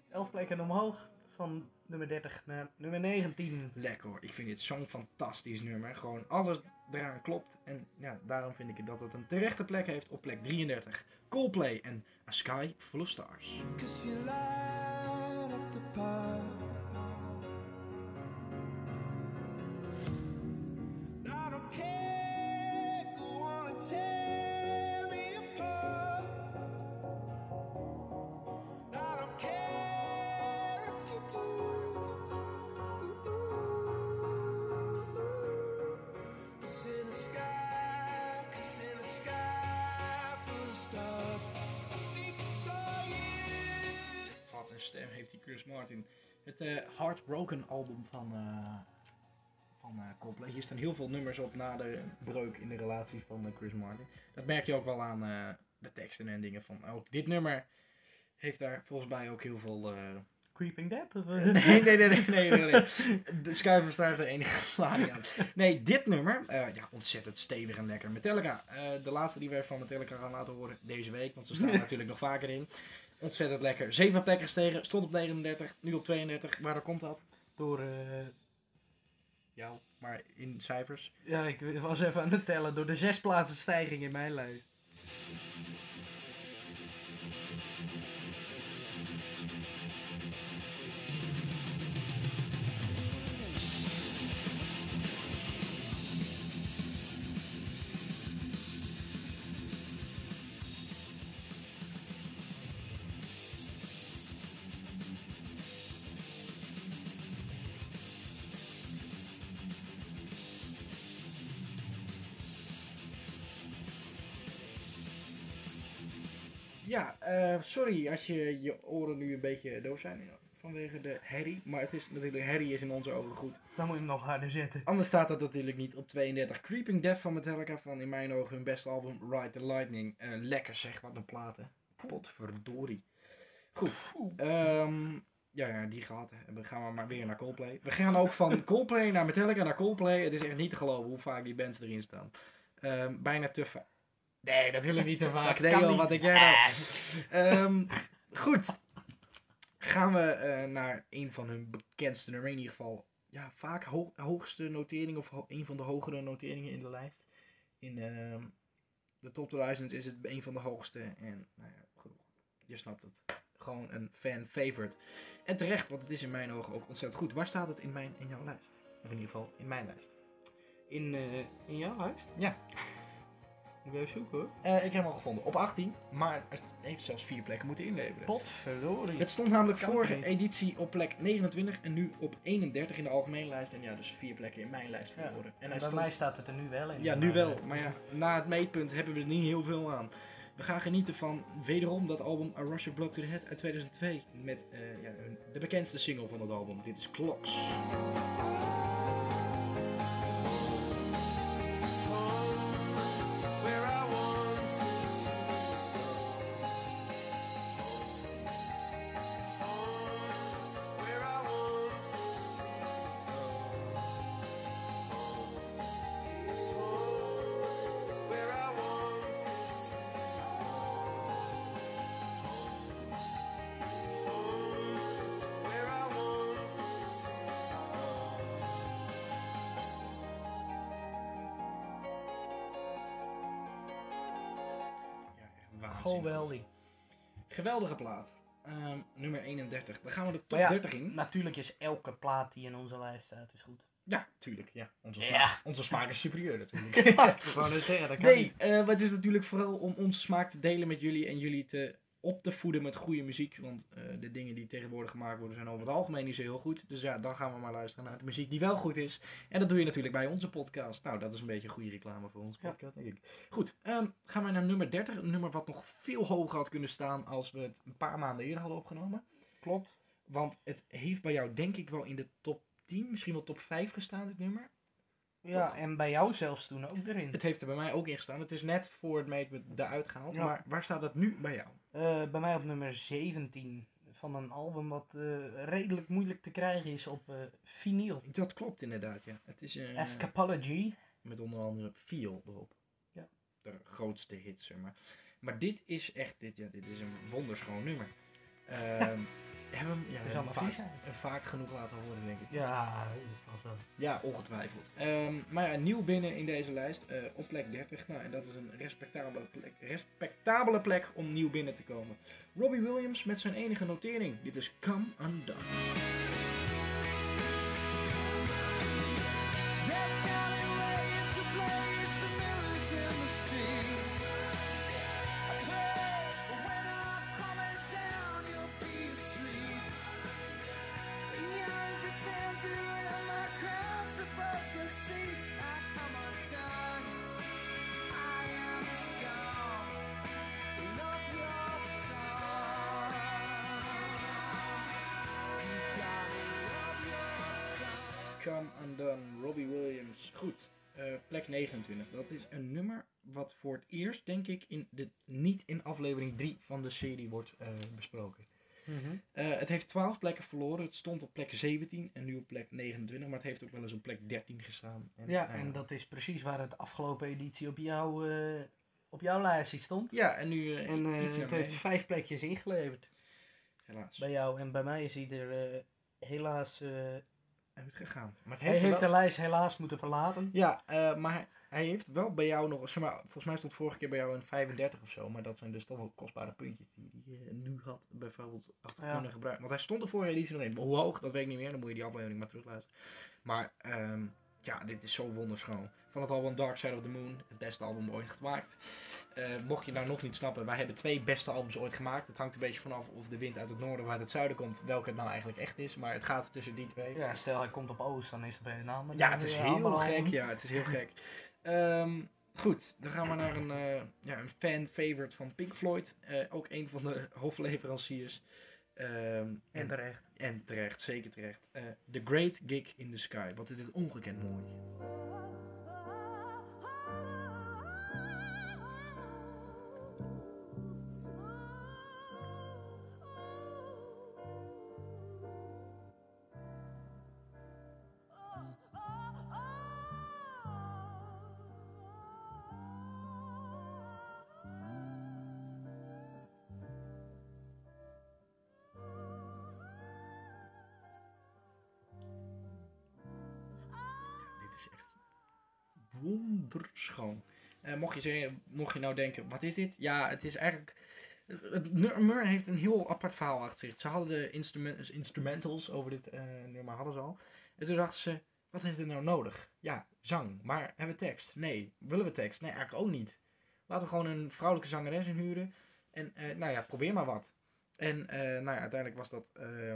Speaker 3: elf plekken omhoog. Van nummer 30 naar nummer 19.
Speaker 2: Lekker hoor. Ik vind dit zo'n fantastisch nummer. Gewoon alles eraan klopt. En ja, daarom vind ik dat het een terechte plek heeft op plek 33. Coldplay en A Sky Full of Stars. Het eh, Heartbroken album van, eh van eh, Coldplay. Hier staan heel veel nummers op na de breuk in de relatie van Chris Martin. Dat merk je ook wel aan de teksten en dingen van. Ook dit nummer heeft daar volgens mij ook heel veel...
Speaker 3: Creeping Dead? Of,
Speaker 2: Nee, nee, nee, nee, nee, nee, nee. De schuiverstaart is de enige aan. Nee, dit nummer, ja, ontzettend stevig en lekker. Metallica, de laatste die we van Metallica gaan laten horen deze week, want ze staan er natuurlijk nog vaker in. Ontzettend lekker. Zeven plekken gestegen, stond op 39, nu op 32. Waardoor komt dat?
Speaker 3: Door, eh,
Speaker 2: jou, maar in cijfers.
Speaker 3: ja, ik was even aan het tellen. Door de zes plaatsen stijging in mijn lijst.
Speaker 2: Eh, sorry als je je oren nu een beetje doof zijn vanwege de herrie. Maar het is natuurlijk, herrie is in onze ogen goed.
Speaker 3: Dan moet je hem nog harder zetten.
Speaker 2: Anders staat dat natuurlijk niet op 32. Creeping Death van Metallica van in mijn ogen hun beste album Ride the Lightning. Eh, lekker zeg, wat een platen. Potverdorie. Goed. ehm, Ja, ja, die gehad. Dan gaan we maar weer naar Coldplay. We gaan ook van Coldplay naar Metallica naar Coldplay. Het is echt niet te geloven hoe vaak die bands erin staan. Ehm, bijna te vaak. Nee, natuurlijk niet te vaak. Nee joh,
Speaker 3: niet.
Speaker 2: wat ik jij nou. Ehm, goed. Gaan we eh, naar een van hun bekendste nummer. In ieder geval, ja, vaak ho- hoogste notering of ho- een van de hogere noteringen in de lijst. In ehm, de top 2000 is het een van de hoogste. En nou ja, goed, je snapt het. Gewoon een fan favorite. En terecht, want het is in mijn ogen ook ontzettend goed. Waar staat het in, mijn, in jouw lijst? Of in ieder geval in mijn lijst.
Speaker 3: In, eh, in jouw huis?
Speaker 2: Ja.
Speaker 3: Ik wil even zoeken hoor.
Speaker 2: Eh, ik heb hem al gevonden. Op 18, maar het heeft zelfs vier plekken moeten inleveren.
Speaker 3: Potverdorie.
Speaker 2: Het stond namelijk
Speaker 3: Kan
Speaker 2: vorige
Speaker 3: niet.
Speaker 2: editie op plek 29 en nu op 31 in de algemene lijst. En ja, dus vier plekken in mijn lijst
Speaker 3: Ja.
Speaker 2: verloren. En
Speaker 3: En
Speaker 2: hij
Speaker 3: bij
Speaker 2: stond-
Speaker 3: mij staat het er nu wel in.
Speaker 2: Ja, nu
Speaker 3: maar,
Speaker 2: wel.
Speaker 3: eh,
Speaker 2: Maar ja, na het meetpunt hebben we er niet heel veel aan. We gaan genieten van wederom dat album A Rush of Blood to the Head uit 2002. Met eh, ja, hun- de bekendste single van het album. Dit is Clocks.
Speaker 3: Geweldig.
Speaker 2: Geweldige plaat. Ehm, nummer 31. Dan gaan we de top
Speaker 3: Maar ja,
Speaker 2: 30 in.
Speaker 3: Natuurlijk is elke plaat die in onze lijst staat is goed.
Speaker 2: Ja, tuurlijk. Ja. Onze,
Speaker 3: Ja.
Speaker 2: smaak, onze smaak is superieur natuurlijk.
Speaker 3: zeggen, dat kan
Speaker 2: Nee,
Speaker 3: niet.
Speaker 2: eh, maar het is natuurlijk vooral om onze smaak te delen met jullie en jullie te op te voeden met goede muziek. Want eh, de dingen die tegenwoordig gemaakt worden zijn over het algemeen niet zo heel goed. Dus ja, dan gaan we maar luisteren naar de muziek die wel goed is. En dat doe je natuurlijk bij onze podcast. Nou, dat is een beetje goede reclame voor onze
Speaker 3: Ja.
Speaker 2: podcast, denk ik. Goed, ehm, gaan we naar nummer 30. Een nummer wat nog veel hoger had kunnen staan als we het een paar maanden eerder hadden opgenomen.
Speaker 3: Klopt.
Speaker 2: Want het heeft bij jou denk ik wel in de top 10, misschien wel top 5 gestaan, dit nummer.
Speaker 3: Ja, en bij jou zelfs toen ook erin.
Speaker 2: Het heeft er bij mij ook in gestaan. Het is net voor het meetpunt eruit gehaald.
Speaker 3: Ja.
Speaker 2: Maar waar staat dat nu bij jou?
Speaker 3: Eh, bij mij op nummer 17 van een album wat eh, redelijk moeilijk te krijgen is op eh vinyl.
Speaker 2: Dat klopt inderdaad, ja. Het is eh,
Speaker 3: Escapology.
Speaker 2: met onder andere Feel erop.
Speaker 3: Ja.
Speaker 2: De grootste hit, zeg maar. Maar dit is echt, dit, ja, dit is een wonderschoon nummer. Hebben hem ja,
Speaker 3: zal
Speaker 2: vaak,
Speaker 3: zijn.
Speaker 2: vaak genoeg laten horen, denk ik.
Speaker 3: Ja, vast wel.
Speaker 2: Ja, ongetwijfeld. Ehm, maar ja, nieuw binnen in deze lijst, eh, op plek 30. Nou, en dat is een respectabele plek, respectabele plek om nieuw binnen te komen. Robbie Williams met zijn enige notering. Dit is Come Undone. Dat is een nummer wat voor het eerst, denk ik, in de, niet in aflevering 3 van de serie wordt eh, besproken. Mhm. Eh, het heeft 12 plekken verloren. Het stond op plek 17 en nu op plek 29. Maar het heeft ook wel eens op plek 13 gestaan. En,
Speaker 3: ja,
Speaker 2: eh,
Speaker 3: en dat is precies waar het afgelopen editie op jouw, op jouw lijstje stond.
Speaker 2: Ja, en nu...
Speaker 3: en het heeft vijf plekjes ingeleverd.
Speaker 2: Helaas.
Speaker 3: Bij jou en bij mij is hij er helaas
Speaker 2: uitgegaan. Maar het heeft hij
Speaker 3: heeft de lijst helaas moeten verlaten.
Speaker 2: Ja, maar hij heeft wel bij jou nog, zeg maar, volgens mij stond vorige keer bij jou een 35 of zo, maar dat zijn dus toch wel kostbare puntjes die hij nu had bijvoorbeeld achter
Speaker 3: Ja.
Speaker 2: kunnen gebruiken. Want hij stond de vorige editie nog in. Hoe hoog, dat weet ik niet meer, dan moet je die aflevering maar terugluisteren. Maar ehm, ja, dit is zo wonderschoon. Van het album Dark Side of the Moon, het beste album ooit gemaakt. Eh, mocht je nou nog niet snappen, wij hebben twee beste albums ooit gemaakt. Het hangt een beetje vanaf of de wind uit het noorden of uit het zuiden komt, welke het nou eigenlijk echt is. Maar het gaat tussen die twee.
Speaker 3: Ja, stel hij komt op Oost, dan is het bij een ander.
Speaker 2: Ja, het is heel gek. Ja, het is heel gek. Ehm, goed, dan gaan we naar een, eh, ja, een fan-favorite van Pink Floyd. Eh, ook een van de hoofdleveranciers. Ehm,
Speaker 3: En terecht.
Speaker 2: en terecht, zeker terecht. Eh, the Great Gig in the Sky. Wat is dit ongekend mooi. Wonderschoon. Eh, mocht, je mocht je nou denken, wat is dit? Ja, het is eigenlijk... Het, nummer heeft een heel apart verhaal achter zich. Ze hadden de instrument, instrumentals over dit eh, nummer hadden ze al. En toen dachten ze, wat heeft het nou nodig? Ja, zang. Maar hebben we tekst? Nee. Willen we tekst? Nee, eigenlijk ook niet. Laten we gewoon een vrouwelijke zangeres inhuren. En eh, nou ja, probeer maar wat. En nou ja, uiteindelijk was dat eh,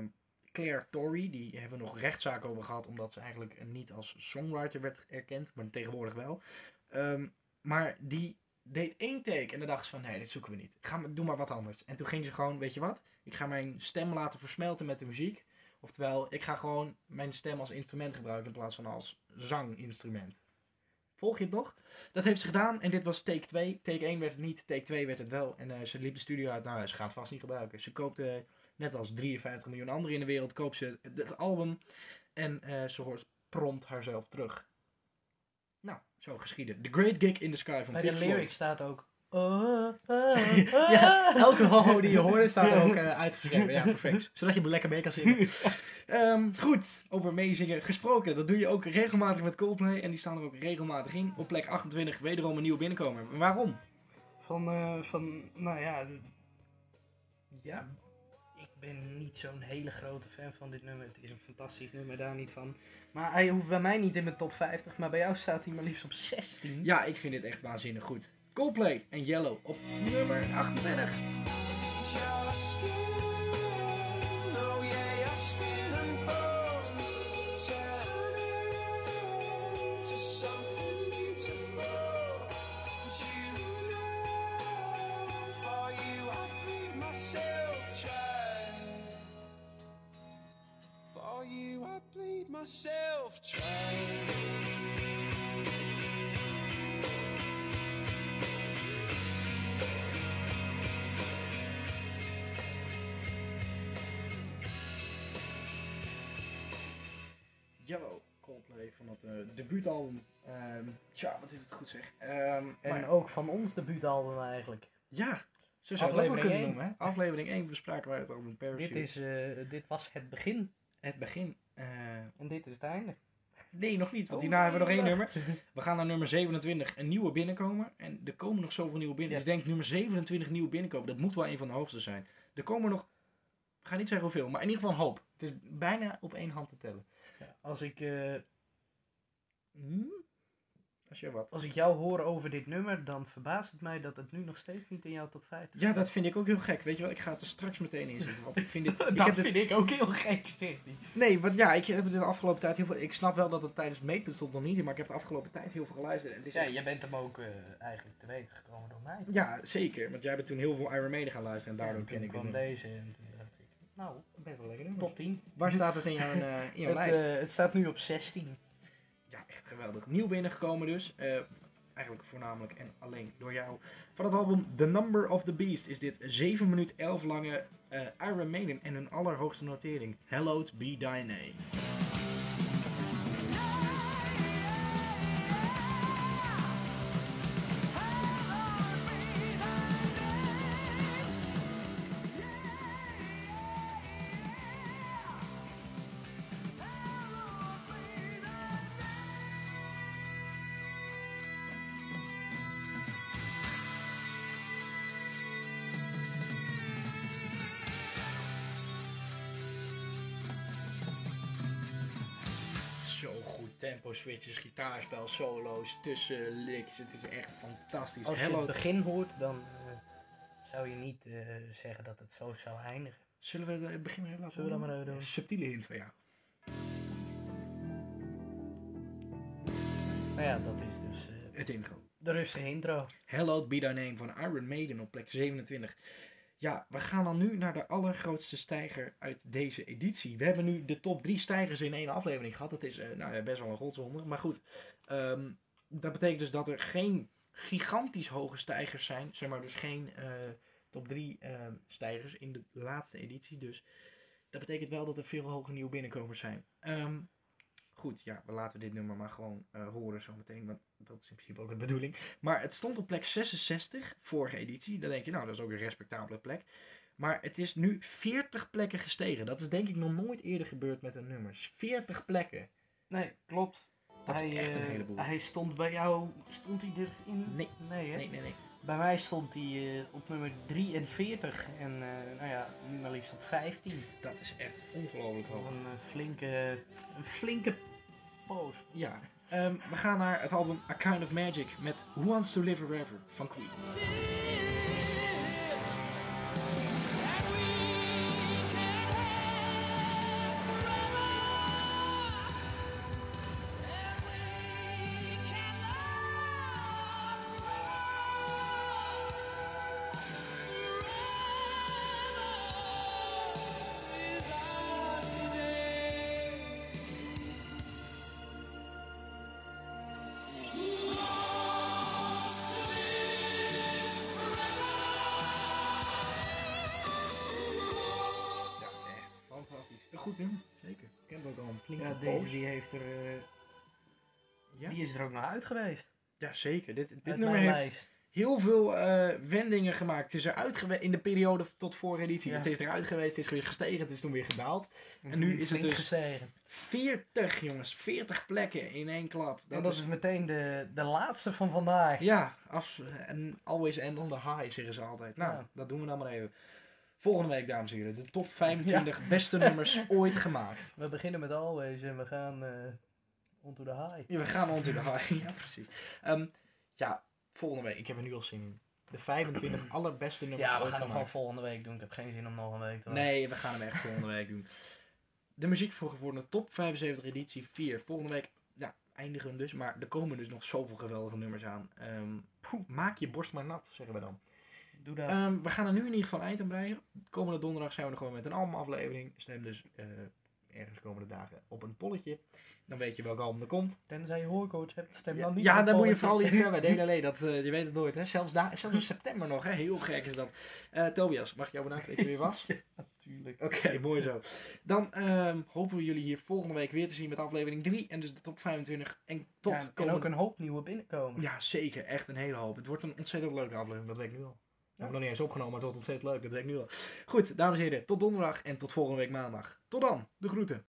Speaker 2: Claire Torrey. Die hebben we nog rechtszaak over gehad. Omdat ze eigenlijk niet als songwriter werd erkend. Maar tegenwoordig wel. Ehm, maar die deed één take. En dan dacht ze van nee, dit zoeken we niet. Ga maar, doe maar wat anders. En toen ging ze gewoon, weet je wat? Ik ga mijn stem laten versmelten met de muziek. Oftewel, ik ga gewoon mijn stem als instrument gebruiken in plaats van als zanginstrument. Volg je het nog? Dat heeft ze gedaan en dit was take 2. Take 1 werd het niet, take 2 werd het wel. En eh, ze liep de studio uit, nou ze gaat het vast niet gebruiken. Ze koopt, eh, net als 53 miljoen anderen in de wereld, koopt ze het, album. En eh, ze hoort prompt haarzelf terug. Nou, zo geschieden. The Great Gig in the Sky van
Speaker 3: Bij
Speaker 2: Pink
Speaker 3: de
Speaker 2: Floyd.
Speaker 3: lyrics staat ook... Oh, oh,
Speaker 2: ja, elke ho die je hoorde staat er ook eh, uitgeschreven. Ja, perfect. Zodat je lekker mee kan zingen. Ehm, goed, over meezingen gesproken. Dat doe je ook regelmatig met Coldplay. En die staan er ook regelmatig in. Op plek 28 wederom een nieuwe binnenkomer. Waarom?
Speaker 3: Van, eh, van, nou ja, ja, ben niet zo'n hele grote fan van dit nummer. Het is een fantastisch nummer, daar niet van. Maar hij hoeft bij mij niet in mijn top 50, maar bij jou staat hij maar liefst op 16.
Speaker 2: Ja, ik vind dit echt waanzinnig goed. Coldplay en Yellow op nummer 28.
Speaker 4: Myself dry.
Speaker 2: Yellow, Coldplay van het eh, debuutalbum. Ehm tja, wat is het goed zeg. Ehm,
Speaker 3: En
Speaker 2: maar-
Speaker 3: ook van ons debuutalbum eigenlijk.
Speaker 2: ja, zo zou je het ook kunnen
Speaker 3: één.
Speaker 2: noemen. Hè? Aflevering 1 bespraken wij het album Parachute.
Speaker 3: Dit, is, eh, dit was het begin
Speaker 2: het begin. Eh,
Speaker 3: en dit is het einde.
Speaker 2: nee, nog niet, want
Speaker 3: Oh,
Speaker 2: hierna hebben we nog één nummer. We gaan naar nummer 27, een nieuwe binnenkomer. En er komen nog zoveel nieuwe binnen.
Speaker 3: Ja.
Speaker 2: Dus ik denk nummer 27 nieuwe binnenkomen. Dat moet wel een van de hoogste zijn. Er komen nog, ik ga niet zeggen hoeveel, maar in ieder geval een hoop. Het is bijna op één hand te tellen.
Speaker 3: Ja, als, ik, eh,
Speaker 2: Hm? Als je wat.
Speaker 3: als ik jou hoor over dit nummer, dan verbaast het mij dat het nu nog steeds niet in jouw top 50
Speaker 2: Ja, dat vind ik ook heel gek. Weet je wel, ik ga het er straks meteen in zitten. Want ik vind dit. ik
Speaker 3: dat
Speaker 2: dit-
Speaker 3: vind ik ook heel gek, hij.
Speaker 2: Nee, want ja, ik heb de afgelopen tijd heel veel. Ik snap wel dat het tijdens stond nog niet in, maar ik heb de afgelopen tijd heel veel geluisterd. En het is
Speaker 3: Ja,
Speaker 2: echt-
Speaker 3: jij bent hem ook eh, eigenlijk te weten gekomen door mij.
Speaker 2: ja, zeker. Want jij bent toen heel veel Iron Maiden gaan luisteren en daardoor ken ik nummer.
Speaker 3: deze en toen dacht ik, nou,
Speaker 2: Best wel lekker nummer.
Speaker 3: top 10.
Speaker 2: Waar staat het in jouw, eh, in jouw
Speaker 3: Het,
Speaker 2: lijst?
Speaker 3: eh, het staat nu op 16.
Speaker 2: Echt geweldig. Nieuw binnengekomen dus. Eh, eigenlijk voornamelijk en alleen door jou. Van het album The Number of the Beast is dit 7 minuut 11 lange eh, Iron Maiden en hun allerhoogste notering. Hallowed be thy name. Gitaarspel, solo's, tussen licks. Het is echt fantastisch.
Speaker 3: Als je het begin hoort, dan eh, zou je niet eh, zeggen dat het zo zou eindigen.
Speaker 2: Zullen we het begin even laten
Speaker 3: Zullen we dat maar even doen?
Speaker 2: Subtiele hint van jou.
Speaker 3: Nou ja, dat is dus eh,
Speaker 2: Het intro.
Speaker 3: de rustige intro.
Speaker 2: Hallowed Be Thy Name van Iron Maiden op plek 27. Ja, we gaan dan nu naar de allergrootste stijger uit deze editie. We hebben nu de top 3 stijgers in één aflevering gehad. Dat is eh, nou ja, best wel een godswonder. Maar goed, ehm, dat betekent dus dat er geen gigantisch hoge stijgers zijn. Zeg maar dus geen eh, top 3 ehm, stijgers in de laatste editie. Dus dat betekent wel dat er veel hoge nieuwe binnenkomers zijn. Ehm, goed, ja, we laten dit nummer maar gewoon eh, horen zometeen. Want dat is in principe ook de bedoeling. Maar het stond op plek 66, vorige editie. Dan denk je, nou, dat is ook een respectabele plek. Maar het is nu 40 plekken gestegen. Dat is denk ik nog nooit eerder gebeurd met een nummer. 40 plekken.
Speaker 3: Nee, klopt.
Speaker 2: Dat
Speaker 3: hij,
Speaker 2: is echt een
Speaker 3: eh,
Speaker 2: heleboel.
Speaker 3: Hij stond bij jou, stond hij erin?
Speaker 2: Nee.
Speaker 3: Nee, hè?
Speaker 2: Nee, nee, nee.
Speaker 3: Bij mij stond hij eh, op nummer 43 en eh, nou ja, nu maar liefst op 15.
Speaker 2: Dat is echt ongelooflijk hoog.
Speaker 3: een eh, flinke, een flinke poos.
Speaker 2: Ja. Ehm, we gaan naar het album A Kind of Magic met Who Wants to Live Forever van Queen.
Speaker 3: Heeft er, eh,
Speaker 2: Ja.
Speaker 3: die is er ook naar uit geweest.
Speaker 2: Ja, zeker. Dit, dit
Speaker 3: Uit
Speaker 2: nummer heeft
Speaker 3: lijst.
Speaker 2: heel veel eh, wendingen gemaakt. Het is eruit geweest in de periode tot vorige editie.
Speaker 3: Ja.
Speaker 2: Het is eruit geweest, het is weer gestegen, het is toen weer gedaald.
Speaker 3: En
Speaker 2: En nu is het dus-
Speaker 3: gestegen.
Speaker 2: 40 jongens, 40 plekken in één klap. Dat,
Speaker 3: En dat
Speaker 2: is,
Speaker 3: is meteen de, de laatste van vandaag.
Speaker 2: Ja, af, en always end on the high, zeggen ze altijd. Nou,
Speaker 3: Ja.
Speaker 2: dat doen we dan maar even. Volgende week, dames en heren, de top 25 beste nummers ooit gemaakt.
Speaker 3: We beginnen met Always en we gaan eh onto the high.
Speaker 2: Ja, we gaan on to the high. Ja, precies. Ehm, ja, volgende week, ik heb er nu al zin in. De 25 allerbeste nummers
Speaker 3: Ja, we
Speaker 2: ooit
Speaker 3: gaan hem gewoon volgende week doen. Ik heb geen zin om nog een week te
Speaker 2: Nee, we gaan hem echt volgende week doen. De muziek voor de top 75 editie 4. Volgende week ja, eindigen we dus. Maar er komen dus nog zoveel geweldige nummers aan. Ehm, poeh, maak je borst maar nat, zeggen we dan.
Speaker 3: Doe dat.
Speaker 2: Ehm, we gaan er nu in ieder geval een eind aan breien. Komende donderdag zijn we er gewoon met een albumaflevering. Stem dus eh, ergens komende dagen op een polletje. Dan weet je welk album er komt.
Speaker 3: Tenzij je hoorcoach hebt, stem
Speaker 2: Ja,
Speaker 3: dan niet
Speaker 2: ja dan moet je vooral niet stemmen. Nee, nee, nee, dat, eh, je weet het nooit. Hè? Zelfs, zelfs in september nog. Hè? Heel gek is dat. Eh, Tobias, mag ik jou bedanken dat je weer was?
Speaker 3: Natuurlijk.
Speaker 2: Oké, mooi zo. Dan ehm, hopen we jullie hier volgende week weer te zien met aflevering 3 en dus de top 25. En tot
Speaker 3: Ja, en
Speaker 2: komende-
Speaker 3: ook een hoop nieuwe binnenkomen.
Speaker 2: Ja, zeker. Echt een hele hoop. Het wordt een ontzettend leuke aflevering, dat weet ik nu al. Hebben nog niet eens opgenomen, maar het wordt ontzettend leuk, dat weet ik nu al. Goed, dames en heren, tot donderdag en tot volgende week maandag. Tot dan, de groeten.